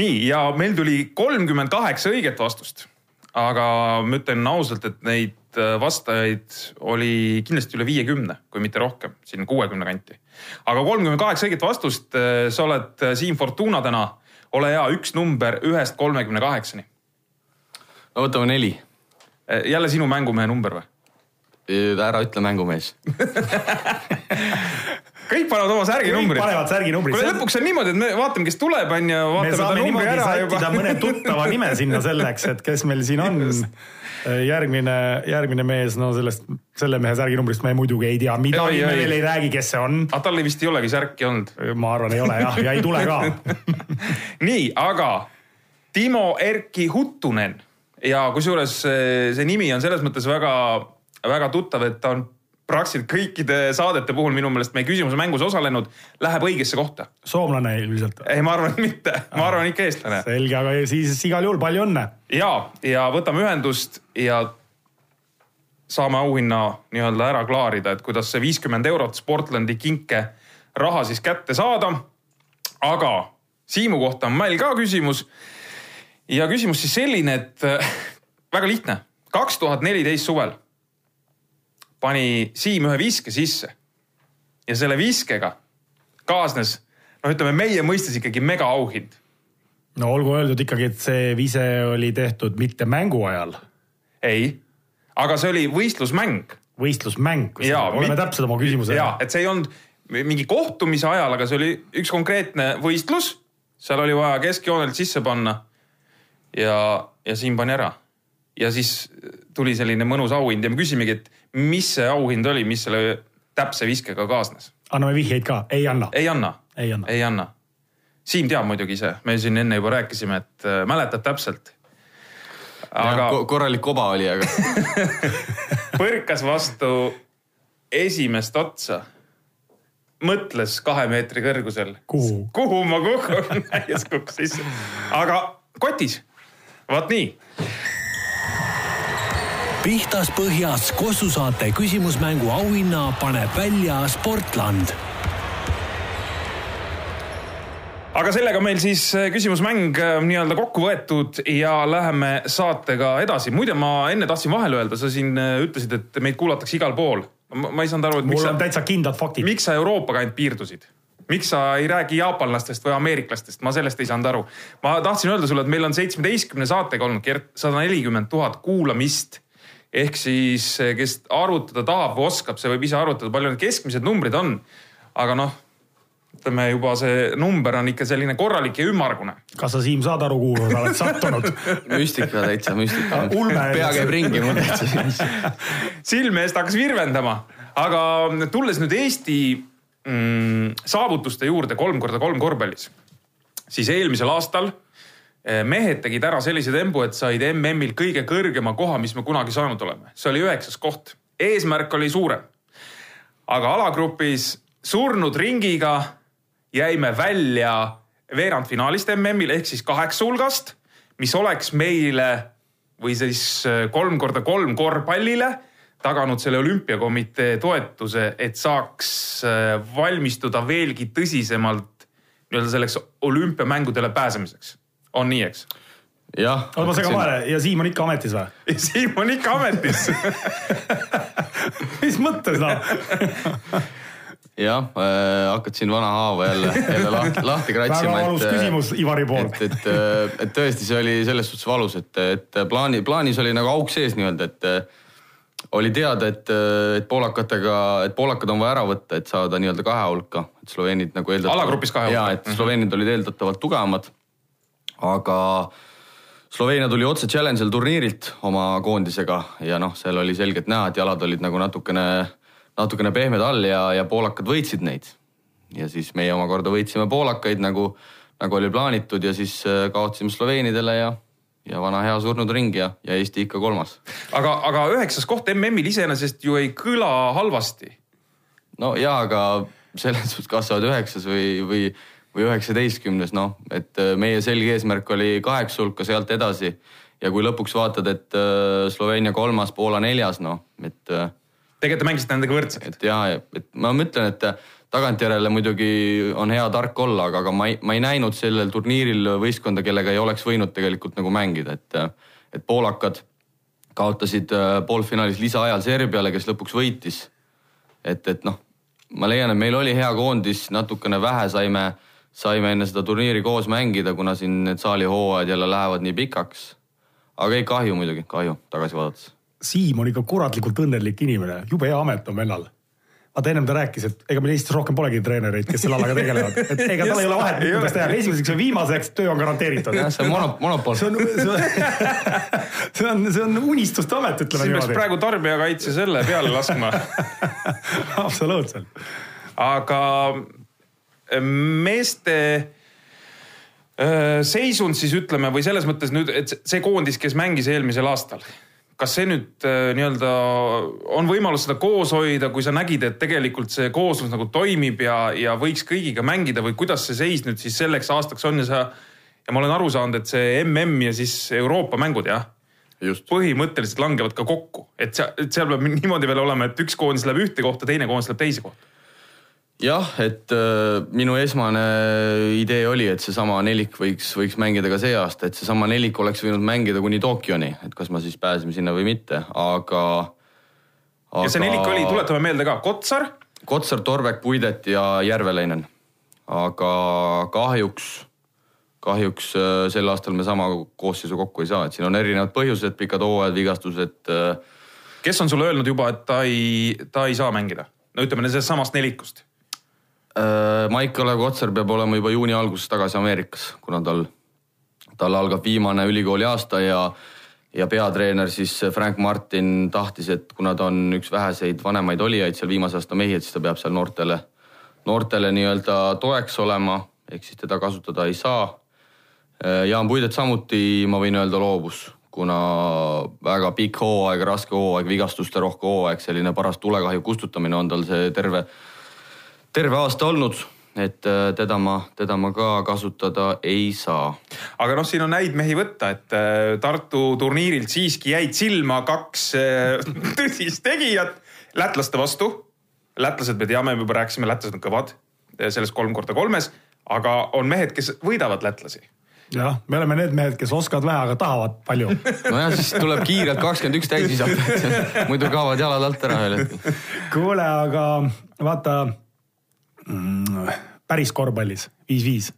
nii ja meil tuli kolmkümmend kaheksa õiget vastust. aga ma ütlen ausalt, et neid Äh, vastajaid oli kindlasti üle viiekümne, kui mitte rohkem, siin kuuekümne kanti. aga kolmkümmend kaheksa õiget vastust. Äh, sa oled äh, Siim Fortuna täna, ole hea, üks number ühest kolmekümne kaheksani. no võtame neli. jälle sinu mängumehe number või? ära ütle mängumees <laughs> kõik panevad oma särginumbrid. kõik panevad särginumbrid. kuule lõpuks on niimoodi, et me vaatame, kes tuleb, on ju. me saame niimoodi sättida mõne tuttava nime sinna selleks, et kes meil siin on. <laughs> järgmine, järgmine mees, no sellest, selle mehe särginumbrist me muidugi ei tea midagi, me veel ei räägi, kes see on. aga tal vist ei olegi särki olnud. ma arvan, ei ole jah, ja ei tule ka <laughs> nii, aga Timo Erki Huttunen ja kusjuures see nimi on selles mõttes väga, väga tuttav, et ta on praktiliselt kõikide saadete puhul minu meelest meie küsimuse mängus osalenud, läheb õigesse kohta. soomlane ilmselt. ei, ma arvan, et mitte, ma arvan ikka eestlane. selge, aga siis igal juhul palju õnne. ja, ja võtame ühendust ja saame auhinna nii-öelda ära klaarida, et kuidas see viiskümmend eurot Sportlandi kinke raha siis kätte saada. aga Siimu kohta on meil ka küsimus ja küsimus siis selline, et äh, väga lihtne. kaks tuhat neliteist suvel pani Siim ühe viske sisse ja selle viskega kaasnes, noh, ütleme meie mõistes ikkagi megaauhind. no olgu öeldud ikkagi, et see vise oli tehtud mitte mängu ajal. ei, aga see oli võistlusmäng. võistlusmäng, oleme mit... täpsed oma küsimuse. ja, et see ei olnud mingi kohtumise ajal, aga see oli üks konkreetne võistlus. seal oli vaja keskjoonelt sisse panna ja, ja Siim pani ära. ja siis tuli selline mõnus auhind ja me küsimegi, et mis see auhind oli, mis selle täpse viskega kaasnes? anname vihjeid ka, ei anna? ei anna, ei anna, ei anna. Siim teab muidugi ise, me siin enne juba rääkisime, et äh, mäletad täpselt. aga. korralik koba oli, aga <laughs> põrkas vastu esimest otsa mõtles kahe meetri kõrgusel. kuhu? kuhu ma kukun <laughs> täies kukkus sisse. aga kotis vot nii. Pihtas põhjas Kossu saate küsimusmängu auhinna paneb välja Sportland aga sellega meil siis äh, küsimusmäng äh, nii-öelda kokku võetud ja läheme saatega edasi. muide, ma enne tahtsin vahele öelda, sa siin äh, ütlesid, et meid kuulatakse igal pool. ma ei saanud aru, et mul on sa, täitsa kindlad faktid. miks sa Euroopaga ainult piirdusid? miks sa ei räägi jaapanlastest või ameeriklastest, ma sellest ei saanud aru. ma tahtsin öelda sulle, et meil on seitsmeteistkümne saatega olnud, Gert, sada nelikümmend tuhat kuulamist. Ehk siis, kes arvutada tahab või oskab, see võib ise arvutada, palju need keskmised numbrid on. aga noh, ütleme juba see number on ikka selline korralik ja ümmargune. kas sa, Siim, saad aru, kuhu sa oled sattunud <laughs> müstika täitsa, müstika. pea käib ringi mul <laughs> täitsa. silme eest hakkas virvendama, aga tulles nüüd Eesti mm, saavutuste juurde kolm korda kolm korvpallis, siis eelmisel aastal eh, mehed tegid ära sellise tembu, et said MM-il kõige kõrgema koha, mis me kunagi saanud oleme. see oli üheksas koht. eesmärk oli suurem. aga alagrupis surnud ringiga jäime välja veerandfinaalist MM-il ehk siis kaheksa hulgast, mis oleks meile või siis eh, kolm korda kolm korvpallile taganud selle olümpiakomitee toetuse, et saaks äh, valmistuda veelgi tõsisemalt nii-öelda selleks olümpiamängudele pääsemiseks. On nii, eks? jah. oota, ma segan vahele ja Siim on ikka ametis või? <laughs> Siim on ikka ametis mis mõttes noh jah äh,, hakkad siin vana haava jälle, jälle lahti, lahti kratsima. väga valus äh, küsimus Ivari poolt. et, et, äh, et tõesti, see oli selles suhtes valus, et, et plaani, plaanis oli nagu auk sees nii-öelda, et oli teada, et, et poolakatega, et poolakad on vaja ära võtta, et saada nii-öelda kahe hulka, et sloveenid nagu eeldatavalt. alagrupis kahe hulka. ja, et sloveenid olid eeldatavalt tugevamad. Aga Sloveenia tuli otse challenge'il turniirilt oma koondisega ja noh, seal oli selgelt näha, et jalad olid nagu natukene, natukene pehmed all ja, ja poolakad võitsid neid. ja siis meie omakorda võitsime poolakaid nagu, nagu oli plaanitud ja siis äh, kaotasime sloveenidele ja ja vana hea surnud ring ja, ja Eesti ikka kolmas. aga, aga üheksas koht MM-il iseenesest ju ei kõla halvasti. no ja, aga selles suhtes, kas sa oled üheksas või, või, või üheksateistkümnes, noh, et äh, meie selge eesmärk oli kaheksa hulka, sealt edasi. ja kui lõpuks vaatad, et äh, Sloveenia kolmas, Poola neljas, noh, et. Äh, tegelikult te mängisite nendega võrdselt. et ja, et ma mõtlen, et tagantjärele muidugi on hea tark olla, aga, aga ma ei, ma ei näinud sellel turniiril võistkonda, kellega ei oleks võinud tegelikult nagu mängida, et, et poolakad kaotasid äh, poolfinaalis lisaajal Serbiale, kes lõpuks võitis. et, et noh, ma leian, et meil oli hea koondis, natukene vähe saime, saime enne seda turniiri koos mängida, kuna siin need saalihooajad jälle lähevad nii pikaks. aga ei, kahju muidugi, kahju tagasi vaadates. Siim on ikka kuratlikult õnnelik inimene, jube hea amet on vennal vaata ennem ta rääkis, et ega meil Eestis rohkem polegi treenereid, kes selle alaga tegelevad, et ega tal ei ole vahet, kuidas teha, esimeseks või viimaseks töö on garanteeritud. jah, see on mono, monopol. see on, see on, <laughs> see on, see on unistuste amet, ütleme niimoodi. siin peaks praegu tarbijakaitse selle peale laskma <laughs> absoluutselt. aga meeste seisund siis ütleme või selles mõttes nüüd, et see koondis, kes mängis eelmisel aastal, kas see nüüd nii-öelda on võimalus seda koos hoida, kui sa nägid, et tegelikult see kooslus nagu toimib ja, ja võiks kõigiga mängida või kuidas see seis nüüd siis selleks aastaks on ja sa ja ma olen aru saanud, et see mm ja siis Euroopa mängud jah Just. põhimõtteliselt langevad ka kokku, et seal, seal peab niimoodi veel olema, et üks koondis läheb ühte kohta, teine koondis läheb teise kohta jah, et äh, minu esmane idee oli, et seesama nelik võiks, võiks mängida ka see aasta, et seesama nelik oleks võinud mängida kuni Tokyoni, et kas me siis pääseme sinna või mitte, aga, aga.... ja see nelik oli, tuletame meelde ka, Kotsar. Kotsar, Torvek, Puidet ja Järveleinen. aga kahjuks, kahjuks äh, sel aastal me sama koosseisu kokku ei saa, et siin on erinevad põhjused, pikad hooajad, vigastused. Äh, kes on sulle öelnud juba, et ta ei, ta ei saa mängida? no ütleme sellest samast nelikust Maik-Kalev Kotsar peab olema juba juuni alguses tagasi Ameerikas, kuna tal, tal algab viimane ülikooli aasta ja, ja peatreener siis Frank Martin tahtis, et kuna ta on üks väheseid vanemaid olijaid seal viimase aasta mehi, et siis ta peab seal noortele, noortele nii-öelda toeks olema, ehk siis teda kasutada ei saa. Äh, Jaan Puidet samuti, ma võin öelda, loobus, kuna väga pikk hooaeg, raske hooaeg, vigastuste rohke hooaeg, selline paras tulekahju kustutamine on tal see terve terve aasta olnud, et äh, teda ma, teda ma ka kasutada ei saa. aga noh, siin on häid mehi võtta, et äh, Tartu turniirilt siiski jäid silma kaks äh, <laughs> tõsist tegijat lätlaste vastu. lätlased, me teame, juba rääkisime, lätlased on kõvad selles kolm korda kolmes, aga on mehed, kes võidavad lätlasi jah, me oleme need mehed, kes oskavad vähe, aga tahavad palju. <laughs> nojah, siis tuleb kiirelt kakskümmend üks täis visata, <laughs> muidu kaovad jalad alt ära ühel hetkel. kuule, aga vaata mm,? päris korvpallis, viis-viis.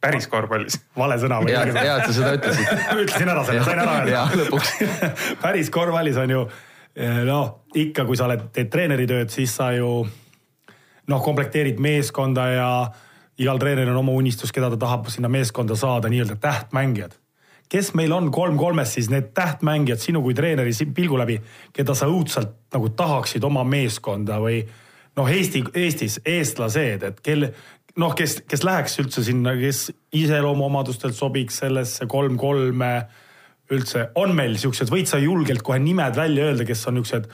päris korvpallis? vale sõna või? hea, hea, et sa seda ütlesid <laughs> ütlesin ära selle, sain ära öelda. lõpuks <laughs> päris korvpallis on ju eh, noh, ikka kui sa oled, teed treeneritööd, siis sa ju noh, komplekteerid meeskonda ja igal treeneril on oma unistus, keda ta tahab sinna meeskonda saada, nii-öelda tähtmängijad. kes meil on kolm-kolmes siis need tähtmängijad sinu kui treeneri pilgu läbi, keda sa õudselt nagu tahaksid oma meeskonda või noh, Eesti, Eestis eestlased, et kelle noh, kes, kes läheks üldse sinna, kes iseloomuomadustelt sobiks sellesse kolm-kolme üldse, on meil siuksed, võid sa julgelt kohe nimed välja öelda, kes on niisugused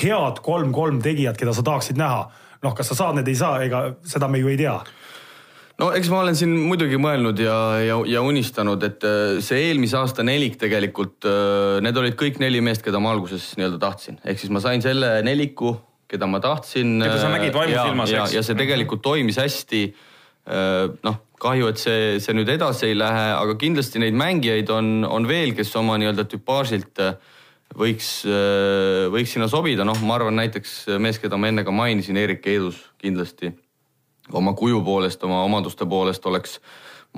head kolm-kolm tegijad, keda sa tahaksid näha? noh, kas sa saad, need ei saa, ega seda me ju ei tea no eks ma olen siin muidugi mõelnud ja, ja, ja unistanud, et äh, see eelmise aasta nelik tegelikult, äh, need olid kõik neli meest, keda ma alguses nii-öelda tahtsin, ehk siis ma sain selle neliku keda ma tahtsin. keda sa nägid vaimusilmas, eks. ja see tegelikult toimis hästi. Äh, noh, kahju, et see, see nüüd edasi ei lähe, aga kindlasti neid mängijaid on, on veel, kes oma nii-öelda tüpaažilt äh, võiks, äh, võiks sinna sobida, noh, ma arvan näiteks mees, keda ma enne ka mainisin, Erik Eedus kindlasti oma kuju poolest, oma omaduste poolest oleks,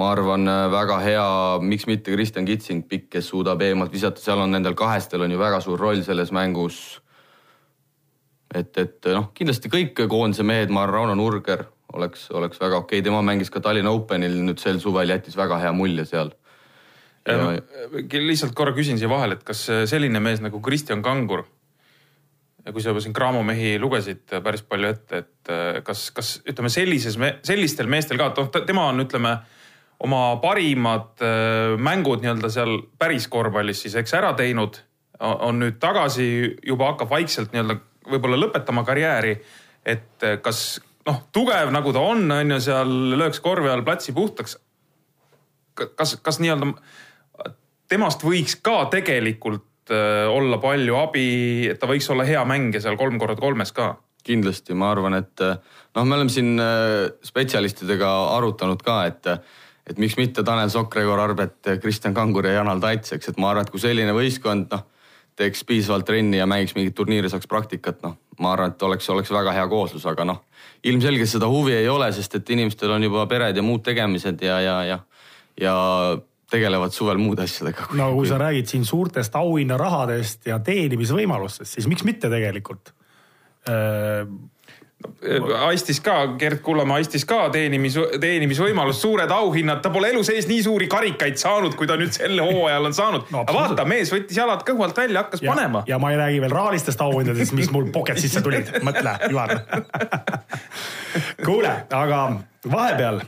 ma arvan, väga hea, miks mitte Kristjan Kitsing, pikk, kes suudab eemalt visata, seal on nendel kahestel on ju väga suur roll selles mängus et, et noh, kindlasti kõik koondise mehed, ma arvan, Rauno Nurger oleks, oleks väga okei okay., tema mängis ka Tallinna Openil nüüd sel suvel, jättis väga hea mulje seal. Ja... Ja, lihtsalt korra küsin siia vahele, et kas selline mees nagu Kristjan Kangur, kui sa juba siin Graamo mehi lugesid päris palju ette, et kas, kas ütleme sellises, sellistel meestel ka, et noh, tema on, ütleme oma parimad mängud nii-öelda seal päris korvpallis siis eks ära teinud, on nüüd tagasi, juba hakkab vaikselt nii-öelda võib-olla lõpetama karjääri. et eh, kas noh, tugev nagu ta on, on ju seal lööks korvi all platsi puhtaks. kas, kas nii-öelda temast võiks ka tegelikult äh, olla palju abi, et ta võiks olla hea mängija seal kolm korda kolmes ka? kindlasti, ma arvan, et eh, noh, me oleme siin spetsialistidega arutanud ka, et et miks mitte Tanel Sokk, Gregor Arbet, Kristjan Kangur ja Janal Tats, eks, et ma arvan, et kui selline võistkond, noh teeks piisavalt trenni ja mängiks mingit turniiri, saaks praktikat, noh, ma arvan, et oleks, oleks väga hea kooslus, aga noh, ilmselgelt seda huvi ei ole, sest et inimestel on juba pered ja muud tegemised ja, ja, ja, ja tegelevad suvel muude asjadega. no kui sa räägid siin suurtest auhinnarahadest ja teenimisvõimalustest, siis miks mitte tegelikult? Haistis ka, Gerd Kullamäe haistis ka teenimis, teenimisvõimalust, suured auhinnad, ta pole elu sees nii suuri karikaid saanud, kui ta nüüd sel hooajal on saanud no,. aga vaata, mees võttis jalad kõhu alt välja, hakkas ja, panema. ja ma ei räägi veel rahalistest auhindadest, mis mul pocket sisse tulid, <laughs> mõtle, Ivar kuule, aga vahepeal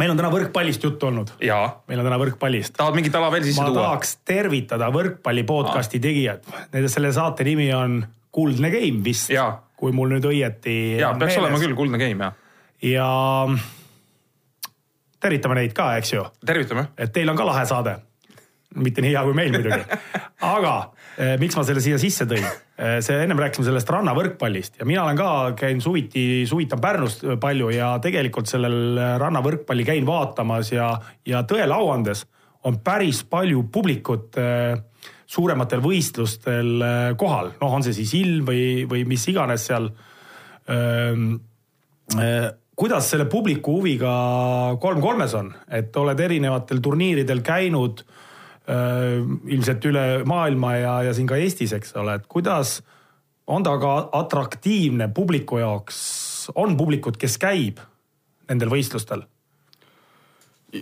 meil on täna võrkpallist juttu olnud. meil on täna võrkpallist. tahad mingit ala veel sisse ma tuua? ma tahaks tervitada võrkpalli podcast'i tegijad. Nende, selle saate nimi on Kuldne Game vist kui mul nüüd õieti. ja peaks meeles. olema küll kuldne game jah. ja tervitame neid ka, eks ju. tervitame. et teil on ka lahe saade. mitte nii hea kui meil muidugi. aga eh, miks ma selle siia sisse tõin? Eh, see ennem rääkisime sellest rannavõrkpallist ja mina olen ka, käin suviti, suvitan Pärnus palju ja tegelikult sellel rannavõrkpalli käin vaatamas ja, ja tõele au andes on päris palju publikut äh, suurematel võistlustel äh, kohal, noh, on see siis ilm või, või mis iganes seal. Kuidas selle publiku huviga kolm kolmes on, et oled erinevatel turniiridel käinud ilmselt üle maailma ja, ja siin ka Eestis, eks ole, et kuidas on ta ka atraktiivne publiku jaoks, on publikut, kes käib nendel võistlustel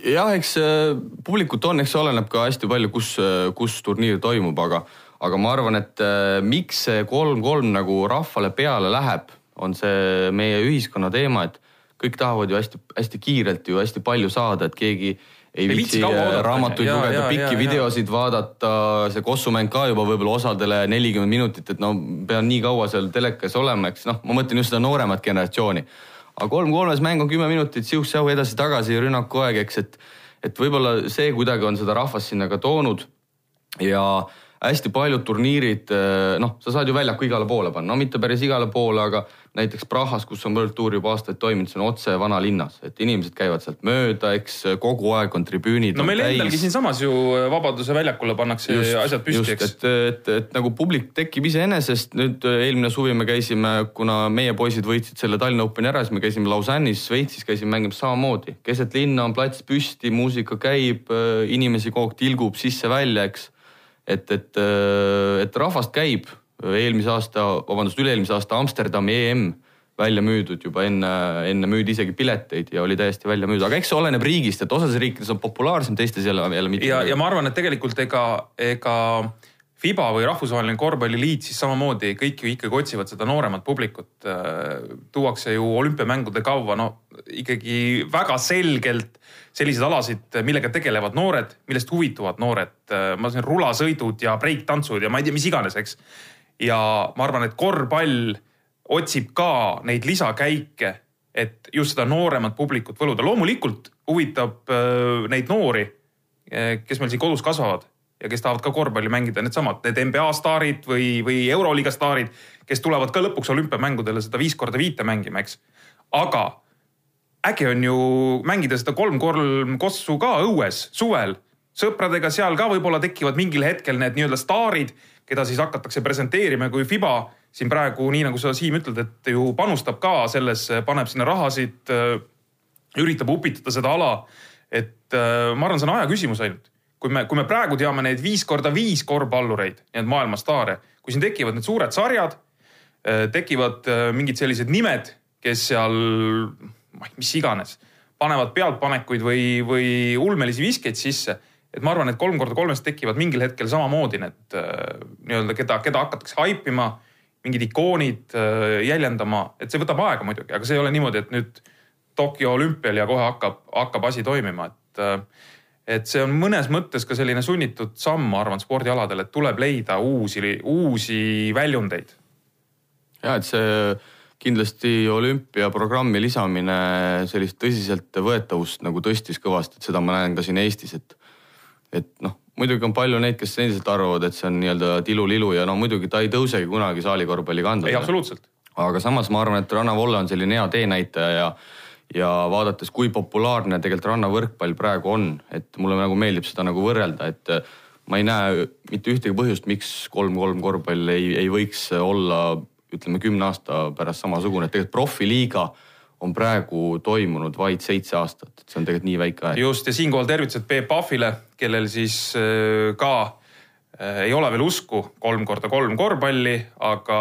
jah, eks äh, publikut on, eks see oleneb ka hästi palju, kus, äh, kus turniir toimub, aga, aga ma arvan, et äh, miks see kolm-kolm nagu rahvale peale läheb, on see meie ühiskonna teema, et kõik tahavad ju hästi-hästi kiirelt ju hästi palju saada, et keegi ei viitsi raamatuid lugeda, pikki ja, videosid ja. vaadata, see kossumäng ka juba võib-olla osadele nelikümmend minutit, et no pean nii kaua seal telekas olema, eks noh, ma mõtlen just seda nooremat generatsiooni aga kolm-kolmes mäng on kümme minutit siuh-säuh edasi-tagasi rünnaku aeg, eks, et, et võib-olla see kuidagi on seda rahvast sinna ka toonud. ja hästi paljud turniirid, noh, sa saad ju väljaku igale poole panna, no mitte päris igale poole, aga näiteks Prahas, kus on World Tour juba aastaid toiminud, see on otse vanalinnas, et inimesed käivad sealt mööda, eks kogu aeg on tribüünid. no meil endalgi siinsamas ju Vabaduse väljakule pannakse just, asjad püsti, eks. et, et, et nagu publik tekib iseenesest, nüüd eelmine suvi me käisime, kuna meie poisid võitsid selle Tallinna Openi ära, siis me käisime Lausanne'is, Šveitsis käisime mängimas samamoodi. keset linna on plats püsti, muusika käib, inimesi kogu aeg tilgub sisse-välja, eks. Et, et, et rahvast käib eelmise aasta, vabandust, üle-eelmise aasta Amsterdami EM välja müüdud juba enne, enne müüdi isegi pileteid ja oli täiesti välja müüdud, aga eks see oleneb riigist, et osades riikides on populaarsem, teistes jälle, jälle mitte. ja, ja ma arvan, et tegelikult ega, ega FIBA või Rahvusvaheline Korvpalliliit siis samamoodi kõik ju ikkagi otsivad seda nooremat publikut. tuuakse ju olümpiamängude kaua, no ikkagi väga selgelt selliseid alasid, millega tegelevad noored, millest huvituvad noored. ma saan rulasõidud ja breiktantsud ja ma ei tea, mis iganes, eks ja ma arvan, et korvpall otsib ka neid lisakäike, et just seda nooremat publikut võluda. loomulikult huvitab äh, neid noori, äh, kes meil siin kodus kasvavad ja kes tahavad ka korvpalli mängida, needsamad, need NBA staarid või, või Euroliiga staarid, kes tulevad ka lõpuks olümpiamängudele seda viis korda viite mängima, eks. aga äge on ju mängida seda kolm-kolm kossu ka õues, suvel, sõpradega seal ka võib-olla tekivad mingil hetkel need nii-öelda staarid keda siis hakatakse presenteerima, kui Fiba siin praegu, nii nagu sa, Siim, ütled, et ju panustab ka sellesse, paneb sinna rahasid, üritab upitada seda ala. et äh, ma arvan, see on aja küsimus ainult. Kui me, kui me praegu teame neid viis korda viis korvpallureid, need maailma staare, kui siin tekivad need suured sarjad, äh, tekivad mingid sellised nimed, kes seal, mis iganes, panevad pealtpanekuid või, või ulmelisi viskeid sisse et ma arvan, et kolm korda kolmest tekivad mingil hetkel samamoodi need äh, nii-öelda, keda, keda hakatakse haipima, mingid ikoonid äh, jäljendama, et see võtab aega muidugi, aga see ei ole niimoodi, et nüüd Tokyo olümpial ja kohe hakkab, hakkab asi toimima, et äh, et see on mõnes mõttes ka selline sunnitud samm, ma arvan, spordialadel, et tuleb leida uusi, uusi väljundeid. ja et see kindlasti olümpiaprogrammi lisamine sellist tõsiseltvõetavust nagu tõstis kõvasti, et seda ma näen ka siin Eestis, et et noh, muidugi on palju neid, kes endiselt arvavad, et see on nii-öelda tilulilu ja no muidugi ta ei tõusegi kunagi saalikorvpalli kanda. ei, absoluutselt. aga samas ma arvan, et rannavolle on selline hea teenäitaja ja, ja vaadates, kui populaarne tegelikult rannavõrkpall praegu on, et mulle nagu meeldib seda nagu võrrelda, et ma ei näe mitte ühtegi põhjust, miks kolm-kolm korvpall ei, ei võiks olla ütleme kümne aasta pärast samasugune, et tegelikult profiliiga on praegu toimunud vaid seitse aastat, et see on tegelikult nii väike aeg. just ja siinkohal tervitused Peep Pahvile, kellel siis äh, ka äh, ei ole veel usku kolm korda kolm korvpalli, aga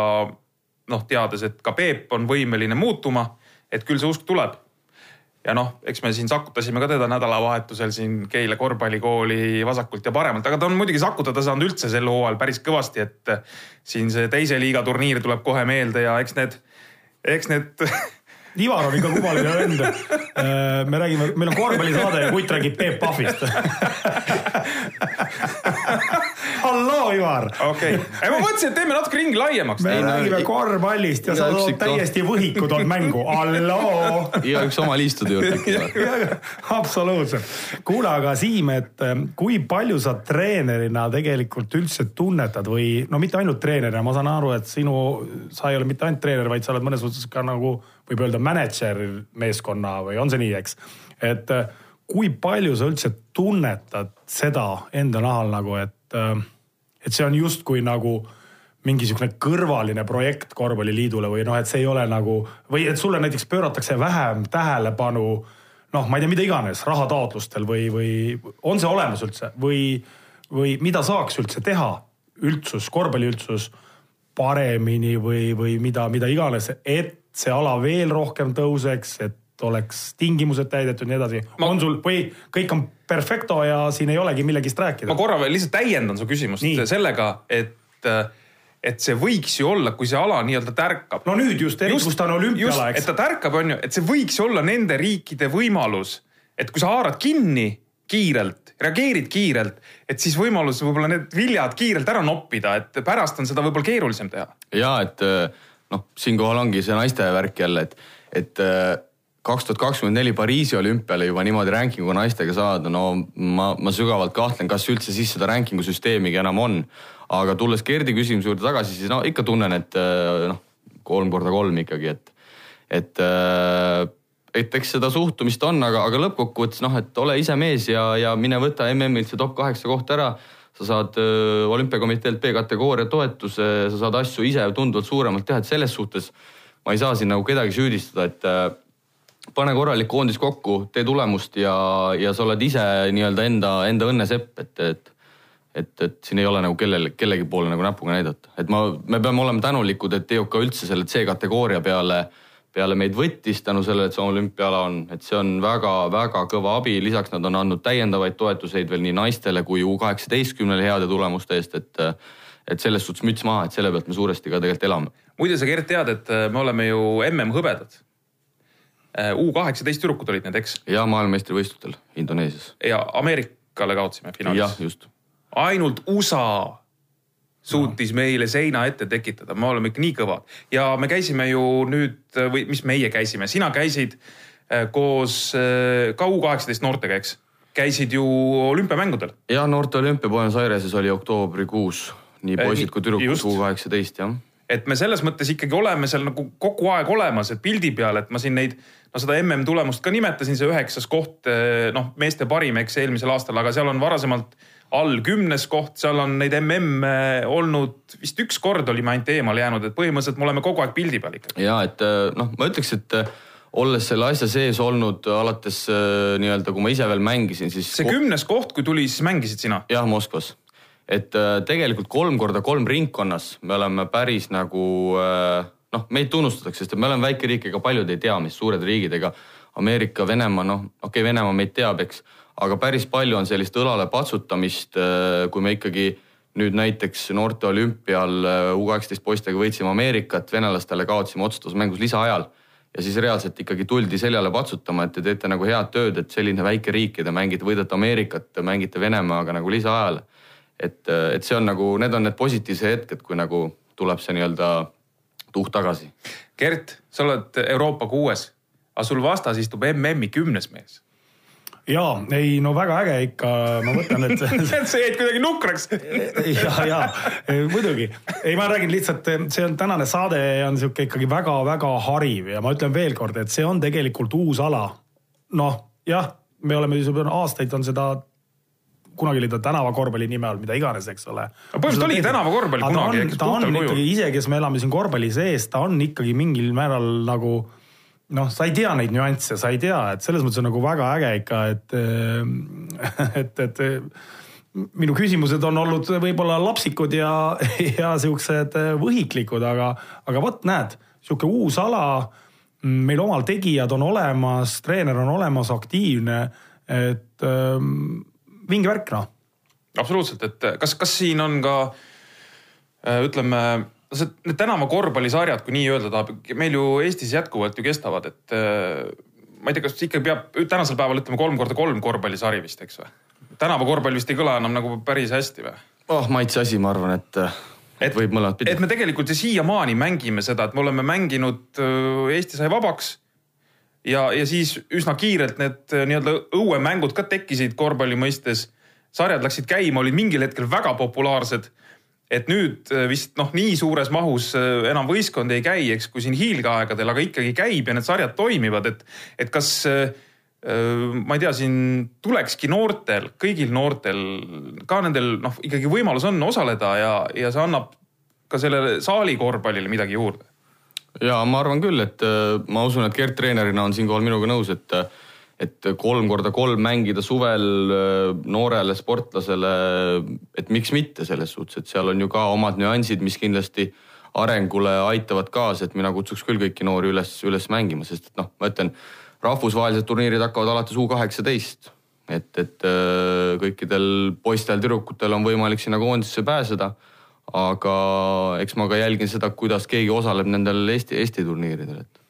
noh, teades, et ka Peep on võimeline muutuma, et küll see usk tuleb ja noh, eks me siin sakutasime ka teda nädalavahetusel siin Keila korvpallikooli vasakult ja paremalt, aga ta on muidugi sakutada saanud üldse sel hooajal päris kõvasti, et siin see teise liiga turniir tuleb kohe meelde ja eks need, eks need <laughs> Ivar on ikka kummaline vend. Äh, me räägime, meil on korvpallisaade ja kutt räägib Peep Pahvist halloo, Ivar. okei okay., ma mõtlesin, et teeme natuke ringi laiemaks. me räägime korvpallist ja sa tood täiesti võhiku tood mängu, halloo. igaüks oma liistude juurde. absoluutselt. kuule, aga Siim, et ähm, kui palju sa treenerina tegelikult üldse tunnetad või no mitte ainult treenerina, ma saan aru, et sinu, sa ei ole mitte ainult treener, vaid sa oled mõnes mõttes ka nagu võib öelda mänedžer meeskonna või on see nii, eks? et äh, kui palju sa üldse tunnetad seda enda nahal nagu, et äh, et see on justkui nagu mingisugune kõrvaline projekt korvpalliliidule või noh, et see ei ole nagu või et sulle näiteks pööratakse vähem tähelepanu noh, ma ei tea, mida iganes rahataotlustel või, või on see olemas üldse või, või mida saaks üldse teha üldsus, korvpalliüldsus paremini või, või mida, mida iganes, et see ala veel rohkem tõuseks, et oleks tingimused täidetud ja nii edasi ma.... on sul või kõik on perfecto ja siin ei olegi millegist rääkida? ma korra veel lihtsalt täiendan su küsimust nii. sellega, et et see võiks ju olla, kui see ala nii-öelda tärkab. no nüüd just, eriti kus ta on olümpiala, eks. et ta tärkab, on ju, et see võiks olla nende riikide võimalus, et kui sa haarad kinni kiirelt, reageerid kiirelt, et siis võimalus võib-olla need viljad kiirelt ära noppida, et pärast on seda võib-olla keerulisem teha. ja et noh, siinkohal ongi see naiste värk jälle, et, et kaks tuhat kakskümmend neli Pariisi olümpiale juba niimoodi ranking'u naistega saada, no ma, ma sügavalt kahtlen, kas üldse siis seda ranking'u süsteemigi enam on. aga tulles Gerdi küsimuse juurde tagasi, siis no ikka tunnen, et äh, noh, kolm korda kolm ikkagi, et, et äh, et eks seda suhtumist on, aga, aga lõppkokkuvõttes noh, et ole ise mees ja, ja mine võta MM-ilt see top kaheksa koht ära. Sa saad äh, olümpiakomiteelt B-kategooria toetuse, sa saad asju ise tunduvalt suuremalt teha, et selles suhtes ma ei saa siin nagu kedagi süüdistada, et äh, pane korralik koondis kokku, tee tulemust ja, ja sa oled ise nii-öelda enda, enda õnnesepp, et, et et, et siin ei ole nagu kellel, kellegi poole nagu näpuga näidata, et ma, me peame olema tänulikud, et EOK üldse selle C-kategooria peale, peale meid võttis tänu sellele, et see olümpiaala on, et see on väga-väga kõva abi, lisaks nad on andnud täiendavaid toetuseid veel nii naistele kui U kaheksateistkümnele heade tulemuste eest, et et selles suhtes müts maha, et selle pealt me suuresti ka tegelikult elame. muide, sa Gert tead, et me oleme ju MM-hõbedad Äh, U kaheksateist tüdrukud olid need, eks? ja maailmameistrivõistlustel Indoneesias. ja Ameerikale kaotasime finaalis. jah, just. ainult USA suutis no. meile seina ette tekitada, me oleme ikka nii kõvad ja me käisime ju nüüd või mis meie käisime, sina käisid äh, koos äh, ka U kaheksateist noortega, eks? käisid ju olümpiamängudel. ja noorte olümpia Buenos Aireses oli oktoobrikuus, nii poisid kui tüdrukud U kaheksateist jah et me selles mõttes ikkagi oleme seal nagu kogu aeg olemas, et pildi peal, et ma siin neid, no seda mm tulemust ka nimetasin, see üheksas koht, noh, meeste parim, eks eelmisel aastal, aga seal on varasemalt all kümnes koht, seal on neid mm olnud vist üks kord olime ainult eemale jäänud, et põhimõtteliselt me oleme kogu aeg pildi peal ikkagi. ja et eh, noh, ma ütleks, et olles selle asja sees olnud alates nii-öelda, kui ma ise veel mängisin, siis. see kümnes koht, kui tuli, siis mängisid sina? jah, Moskvas et äh, tegelikult kolm korda kolm ringkonnas me oleme päris nagu äh, noh, meid tunnustatakse, sest me oleme väike riik, ega paljud ei tea, mis suured riigid, ega Ameerika, Venemaa, noh, okei okay,, Venemaa meid teab, eks, aga päris palju on sellist õlale patsutamist, äh, kui me ikkagi nüüd näiteks noorte olümpial U kaheksateist poistega võitsime Ameerikat, venelastele kaotasime otsustavas mängus lisaajal ja siis reaalselt ikkagi tuldi seljale patsutama, et te teete nagu head tööd, et selline väike riik ja te mängite, võidate Ameerikat, mängite Venemaaga nagu lisaajal et, et see on nagu, need on need positiivsed hetked, kui nagu tuleb see nii-öelda tuhk tagasi. Gert, sa oled Euroopa kuues, aga sul vastas istub MM-i kümnes mees ja ei no väga äge ikka, ma mõtlen, et <laughs> sa jäid kuidagi nukraks <laughs> ja, ja muidugi, ei, ma räägin lihtsalt, see on tänane saade on sihuke ikkagi väga-väga hariv ja ma ütlen veelkord, et see on tegelikult uus ala. noh, jah, me oleme aastaid on seda kunagi oli ta tänavakorvpalli nime all, mida iganes, eks ole. põhimõtteliselt oligi tänavakorvpall kunagi. ta on, ta on ikkagi ise, kes me elame siin korvpalli sees, ta on ikkagi mingil määral nagu noh, sa ei tea neid nüansse, sa ei tea, et selles mõttes on nagu väga äge ikka, et, <laughs> et, et minu küsimused on olnud võib-olla lapsikud ja, <laughs> ja siuksed võhiklikud, aga, aga vot näed, sihuke uus ala. meil omal tegijad on olemas, treener on olemas, aktiivne, et ähm, vinge värk noh. absoluutselt, et kas, kas siin on ka äh, ütleme see, need tänava korvpallisarjad, kui nii öelda tahab, meil ju Eestis jätkuvalt ju kestavad, et äh, ma ei tea, kas ikka peab tänasel päeval ütleme kolm korda kolm korvpallisari vist, eks või? tänava korvpall vist ei kõla enam nagu päris hästi või? oh, maitse asi, ma arvan, et et võib mõlemat pidi. et me tegelikult ju siiamaani mängime seda, et me oleme mänginud, äh, Eesti sai vabaks. ja, ja siis üsna kiirelt need äh, nii-öelda õuemängud ka tekkisid korvpalli mõistes. sarjad läksid käima, olid mingil hetkel väga populaarsed et nüüd äh, vist noh, nii suures mahus äh, enam võistkond ei käi, eks, kui siin hiilgeaegadel, aga ikkagi käib ja need sarjad toimivad, et, et kas äh, ma ei tea, siin tulekski noortel, kõigil noortel ka nendel noh, ikkagi võimalus on osaleda ja, ja see annab ka sellele saali korvpallile midagi juurde. ja ma arvan küll, et ma usun, et Gert treenerina on siinkohal minuga nõus, et et kolm korda kolm mängida suvel äh, noorele sportlasele, et miks mitte selles suhtes, et seal on ju ka omad nüansid, mis kindlasti arengule aitavad kaasa, et mina kutsuks küll kõiki noori üles, üles mängima, sest et noh, ma ütlen, rahvusvahelised turniirid hakkavad alates U kaheksateist. et, et äh, kõikidel poistel-tüdrukutel on võimalik sinna koondisesse pääseda. aga eks ma ka jälgin seda, kuidas keegi osaleb nendel Eesti, Eesti turniiridel, et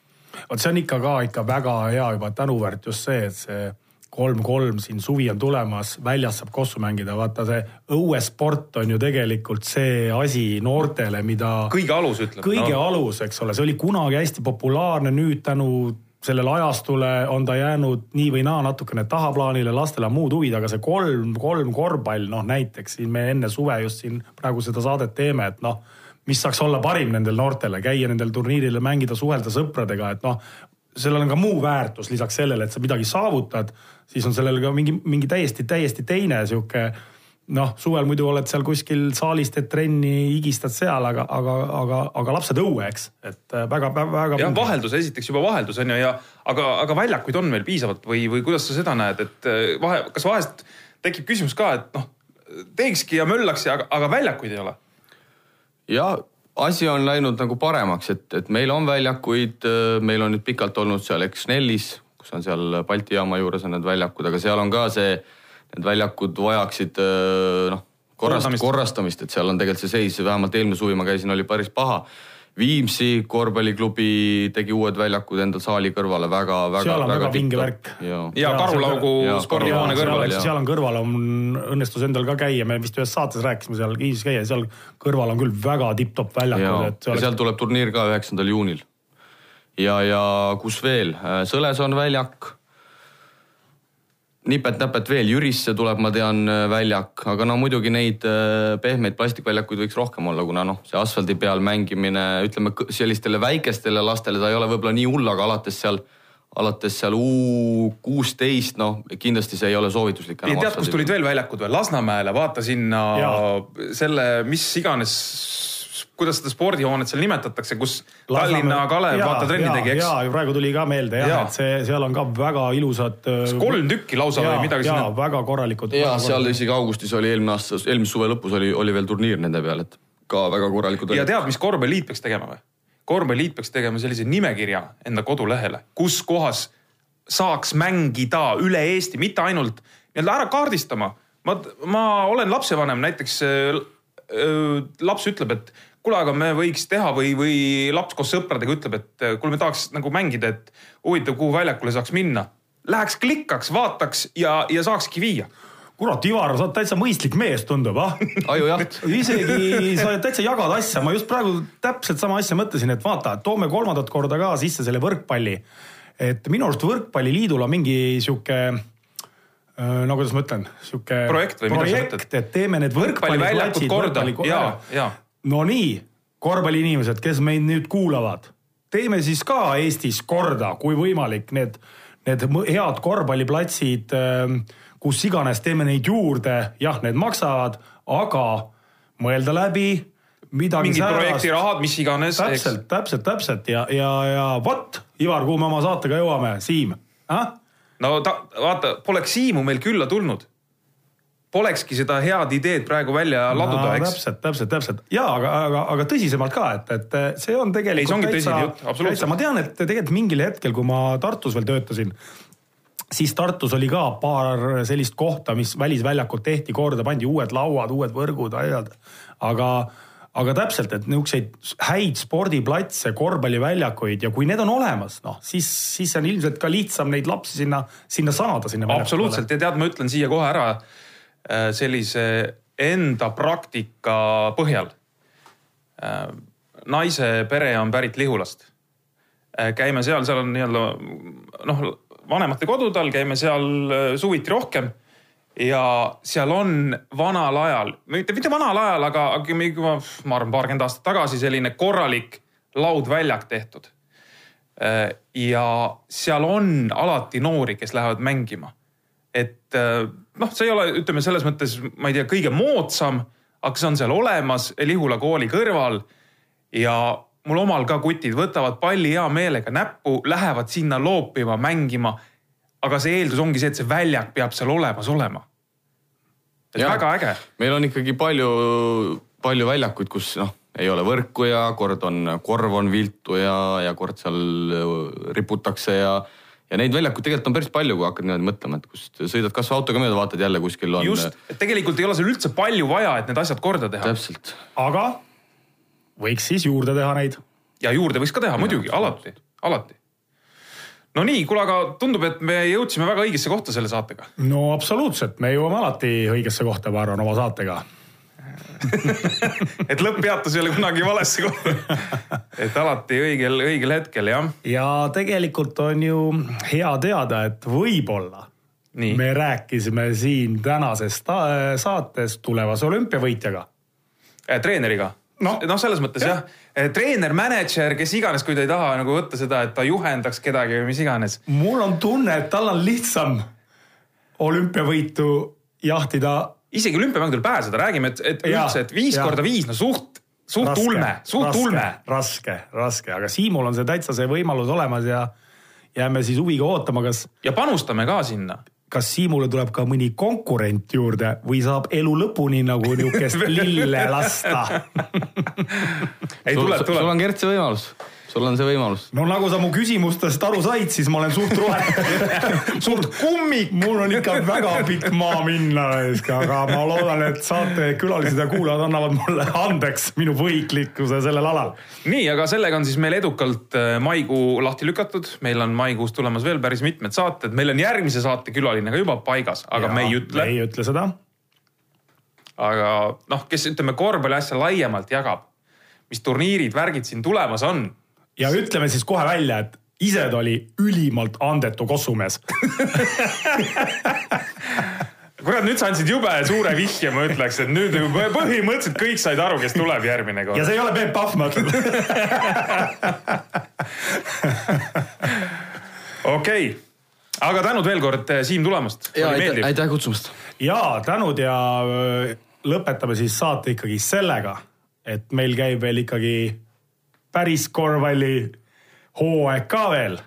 vot see on ikka ka ikka väga hea juba tänuväärt just see, et see kolm-kolm siin suvi on tulemas, väljas saab kossu mängida, vaata see õuesport on ju tegelikult see asi noortele, mida. kõige alus ütleme. kõige no. alus, eks ole, see oli kunagi hästi populaarne, nüüd tänu sellele ajastule on ta jäänud nii või naa natukene tahaplaanile, lastel on muud huvid, aga see kolm, kolm korvpall, noh näiteks siin me enne suve just siin praegu seda saadet teeme, et noh mis saaks olla parim nendel noortele, käia nendel turniiridel, mängida, suhelda sõpradega, et noh, sellel on ka muu väärtus lisaks sellele, et sa midagi saavutad, siis on sellel ka mingi, mingi täiesti, täiesti teine sihuke noh, suvel muidu oled seal kuskil saalis, teed trenni, higistad seal, aga, aga, aga, aga lapsed õue, eks, et väga, väga, väga. jah, vaheldus, esiteks juba vaheldus on ju ja aga, aga väljakuid on meil piisavalt või, või kuidas sa seda näed, et vahe, kas vahest tekib küsimus ka, et noh, teekski ja möllaks ja aga, aga väljakuid ei ole ja asi on läinud nagu paremaks, et, et meil on väljakuid, meil on nüüd pikalt olnud seal X4-is, kus on seal Balti jaama juures on need väljakud, aga seal on ka see, need väljakud vajaksid noh, korrast, korrastamist, et seal on tegelikult see seis, vähemalt eelmine suvi ma käisin, oli päris paha Viimsi korvpalliklubi tegi uued väljakud enda saali kõrvale väga, väga. seal on väga, väga vinge värk. ja, ja Karulaugu spordihoone kõrval, seal on kõrval on, õnnestus endal ka käia, me vist ühes saates rääkisime seal Kiisis käia, seal kõrval on küll väga tipp-topp väljakud. et oleks... seal tuleb turniir ka üheksandal juunil. ja, ja kus veel, Sõles on väljak nipet-näpet veel, Jürisse tuleb, ma tean, äh, väljak, aga no muidugi neid äh, pehmeid plastikväljakuid võiks rohkem olla, kuna noh, see asfaldi peal mängimine, ütleme sellistele väikestele lastele ta ei ole võib-olla nii hull, aga alates seal, alates seal U kuusteist, noh kindlasti see ei ole soovituslik. tead, kust tulid veel väljakud veel? Lasnamäele, vaata sinna ja. selle, mis iganes kuidas seda spordihoonet seal nimetatakse, kus Lasnamäe, Tallinna Kalev vaata trenni ja, tegi, eks? ja praegu tuli ka meelde jah ja., et see, seal on ka väga ilusad. Äh, kolm tükki lausa ja, või midagi sinna? väga korralikud. ja seal isegi augustis oli eelmine aasta, eelmise suve lõpus oli, oli veel turniir nende peal, et ka väga korralikud. ja tead, mis korvpalliliit peaks tegema või? korvpalliliit peaks tegema sellise nimekirja enda kodulehele, kus kohas saaks mängida üle Eesti, mitte ainult nii-öelda ära kaardistama. ma, ma olen lapsevanem, näiteks äh, äh, laps ütleb, et kuule, aga me võiks teha või, või laps koos sõpradega ütleb, et kuule, me tahaks nagu mängida, et huvitav, kuhu väljakule saaks minna. Läheks klikkaks, vaataks ja, ja saakski viia kurat, Ivar, sa oled täitsa mõistlik mees, tundub, ah. ajujaht. isegi sa täitsa jagad asja, ma just praegu täpselt sama asja mõtlesin, et vaata, toome kolmandat korda ka sisse selle võrkpalli. et minu arust Võrkpalliliidul on mingi sihuke äh, no kuidas ma ütlen, sihuke projekt, projekt, et teeme need võrkpalliväljakud korda, ja, ja Nonii, korvpalliinimesed, kes meid nüüd kuulavad, teeme siis ka Eestis korda, kui võimalik, need, need head korvpalliplatsid, ähm, kus iganes, teeme neid juurde, jah, need maksavad, aga mõelda läbi midagi mingid projektirahad, mis iganes. täpselt, täpselt, täpselt ja, ja, ja vot, Ivar, kuhu me oma saatega jõuame, Siim ah?? no ta, vaata, poleks Siimu meil külla tulnud polekski seda head ideed praegu välja laduda no,, eks. täpselt, täpselt, täpselt ja aga, aga, aga tõsisemalt ka, et, et see on tegelikult. ei, see ongi tõsine jutt, absoluutselt. ma tean, et tegelikult mingil hetkel, kui ma Tartus veel töötasin, siis Tartus oli ka paar sellist kohta, mis välisväljakult tehti korda, pandi uued lauad, uued võrgud, asjad. aga, aga täpselt, et niisuguseid häid spordiplatse, korvpalliväljakuid ja kui need on olemas, noh siis, siis on ilmselt ka lihtsam neid lapsi sinna, sinna saada, sinna. absoluutselt ja tead, ma ütlen siia kohe ära sellise enda praktika põhjal. Äh, naise pere on pärit Lihulast. Äh, käime seal, seal on nii-öelda noh, vanemate kodud all, käime seal suviti rohkem ja seal on vanal ajal, mitte, mitte vanal ajal, aga, aga juba, ma arvan, paarkümmend aastat tagasi selline korralik laudväljak tehtud. ja seal on alati noori, kes lähevad mängima. Et noh, see ei ole, ütleme selles mõttes, ma ei tea, kõige moodsam, aga see on seal olemas Lihula kooli kõrval. ja mul omal ka kutid võtavad palli hea meelega näppu, lähevad sinna loopima, mängima. aga see eeldus ongi see, et see väljak peab seal olemas olema. et ja, väga äge. meil on ikkagi palju, palju väljakuid, kus noh, ei ole võrku ja kord on, korv on viltu ja, ja kord seal riputakse ja ja neid väljakuid tegelikult on päris palju, kui hakkad niimoodi mõtlema, et kust sõidad kasvõi autoga mööda, vaatad jälle kuskil on. just, et tegelikult ei ole seal üldse palju vaja, et need asjad korda teha. täpselt. aga võiks siis juurde teha neid. ja juurde võiks ka teha, muidugi, alati, alati. no nii, kuule, aga tundub, et me jõudsime väga õigesse kohta selle saatega. no absoluutselt, me jõuame alati õigesse kohta, ma arvan, oma saatega <laughs> et lõpppeatus ei ole kunagi valesse kohta. et alati õigel, õigel hetkel, jah. ja tegelikult on ju hea teada, et võib-olla Nii. me rääkisime siin tänases saates tulevase olümpiavõitjaga. Äh, treeneriga noh no, selles mõttes jah, jah., äh, treener, mänedžer, kes iganes, kui ta ei taha nagu võtta seda, et ta juhendaks kedagi või mis iganes. mul on tunne, et tal on lihtsam olümpiavõitu jahtida isegi olümpiamängudel pääseda, räägime, et, et ja, üldse, et viis ja. korda viis, no suht, suht raske, ulme, suht raske, ulme. raske, raske, aga Siimul on see täitsa see võimalus olemas ja jääme siis huviga ootama, kas. ja panustame ka sinna kas Siimule tuleb ka mõni konkurent juurde või saab elu lõpuni nagu niisugust <laughs> lille lasta ei, tuleb, tuleb. sul on Gert see võimalus sul on see võimalus. no nagu sa mu küsimustest aru said, siis ma olen suht roheline <laughs> suht kummik. mul on ikka väga pikk maa minna, aga ma loodan, et saatekülalised ja kuulajad annavad mulle andeks minu võiklikkuse sellel alal. nii, aga sellega on siis meil edukalt äh, maikuu lahti lükatud. meil on maikuus tulemas veel päris mitmed saated, meil on järgmise saate külaline ka juba paigas, aga ja, me ei ütle. ei ütle seda. aga noh, kes ütleme korvpalli asja laiemalt jagab, mis turniirid, värgid siin tulemas on ja ütleme siis kohe välja, et ise ta oli ülimalt andetu kossumees <laughs> kurat, nüüd sa andsid jube suure vihje, ma ütleks, et nüüd põhimõtteliselt kõik said aru, kes tuleb järgmine kord. ja see ei ole Peep Pahv, ma ütlen. <laughs> okei, aga tänud veel kord, Siim, tulemast. aitäh, aitäh kutsumast. ja tänud ja lõpetame siis saate ikkagi sellega, et meil käib veel ikkagi päris korvpalli hooaeg ka veel.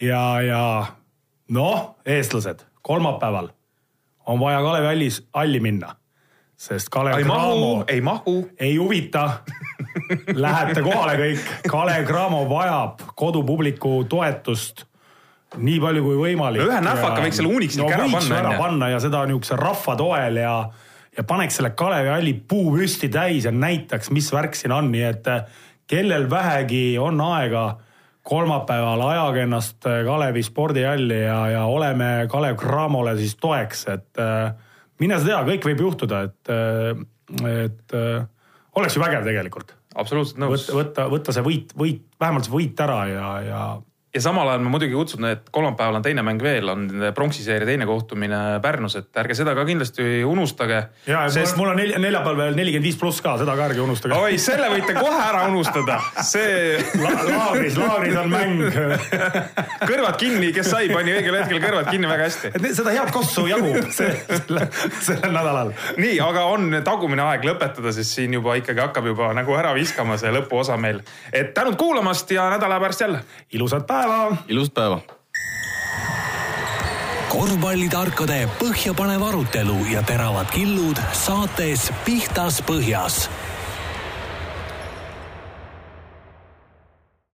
ja, ja noh, eestlased, kolmapäeval on vaja Kalevi hallis halli minna, sest Kalev ei Cramo mahu, ei mahu, ei huvita <laughs> Lähete kohale kõik, Kalev Cramo vajab kodupubliku toetust nii palju kui võimalik. ühe näfaka võiks selle Unixi no, ära panna. ära panna ja seda niisuguse rahva toel ja, ja paneks selle Kalevi halli puu püsti täis ja näitaks, mis värk siin on, nii et kellel vähegi on aega, kolmapäeval ajage ennast äh, Kalevi spordihalli ja, ja oleme Kalev Cramole siis toeks, et äh, mine sa tea, kõik võib juhtuda, et, äh, et oleks ju vägev tegelikult. absoluutselt nõus. võtta, võtta see võit, võit, vähemalt see võit ära ja, ja ja samal ajal ma muidugi kutsun, et kolmapäeval on teine mäng veel, on pronksiseeria teine kohtumine Pärnus, et ärge seda ka kindlasti unustage. ja sest... mul on nelja, neljapäeval veel nelikümmend viis pluss ka, seda ka ärge unustage. oi, selle võite kohe ära unustada, see La. laagris, laagris on mäng kõrvad kinni, kes sai, pani õigel hetkel kõrvad kinni väga hästi. seda head kossu jagub selle, sellel nädalal. nii, aga on tagumine aeg lõpetada, sest siin juba ikkagi hakkab juba nagu ära viskama see lõpuosa meil. et tänud kuulamast ja nädala pärast jälle. ilusat päeva päeva. ilusat päeva. korvpallitarkade põhjapanev arutelu ja teravad killud saates Pihtas Põhjas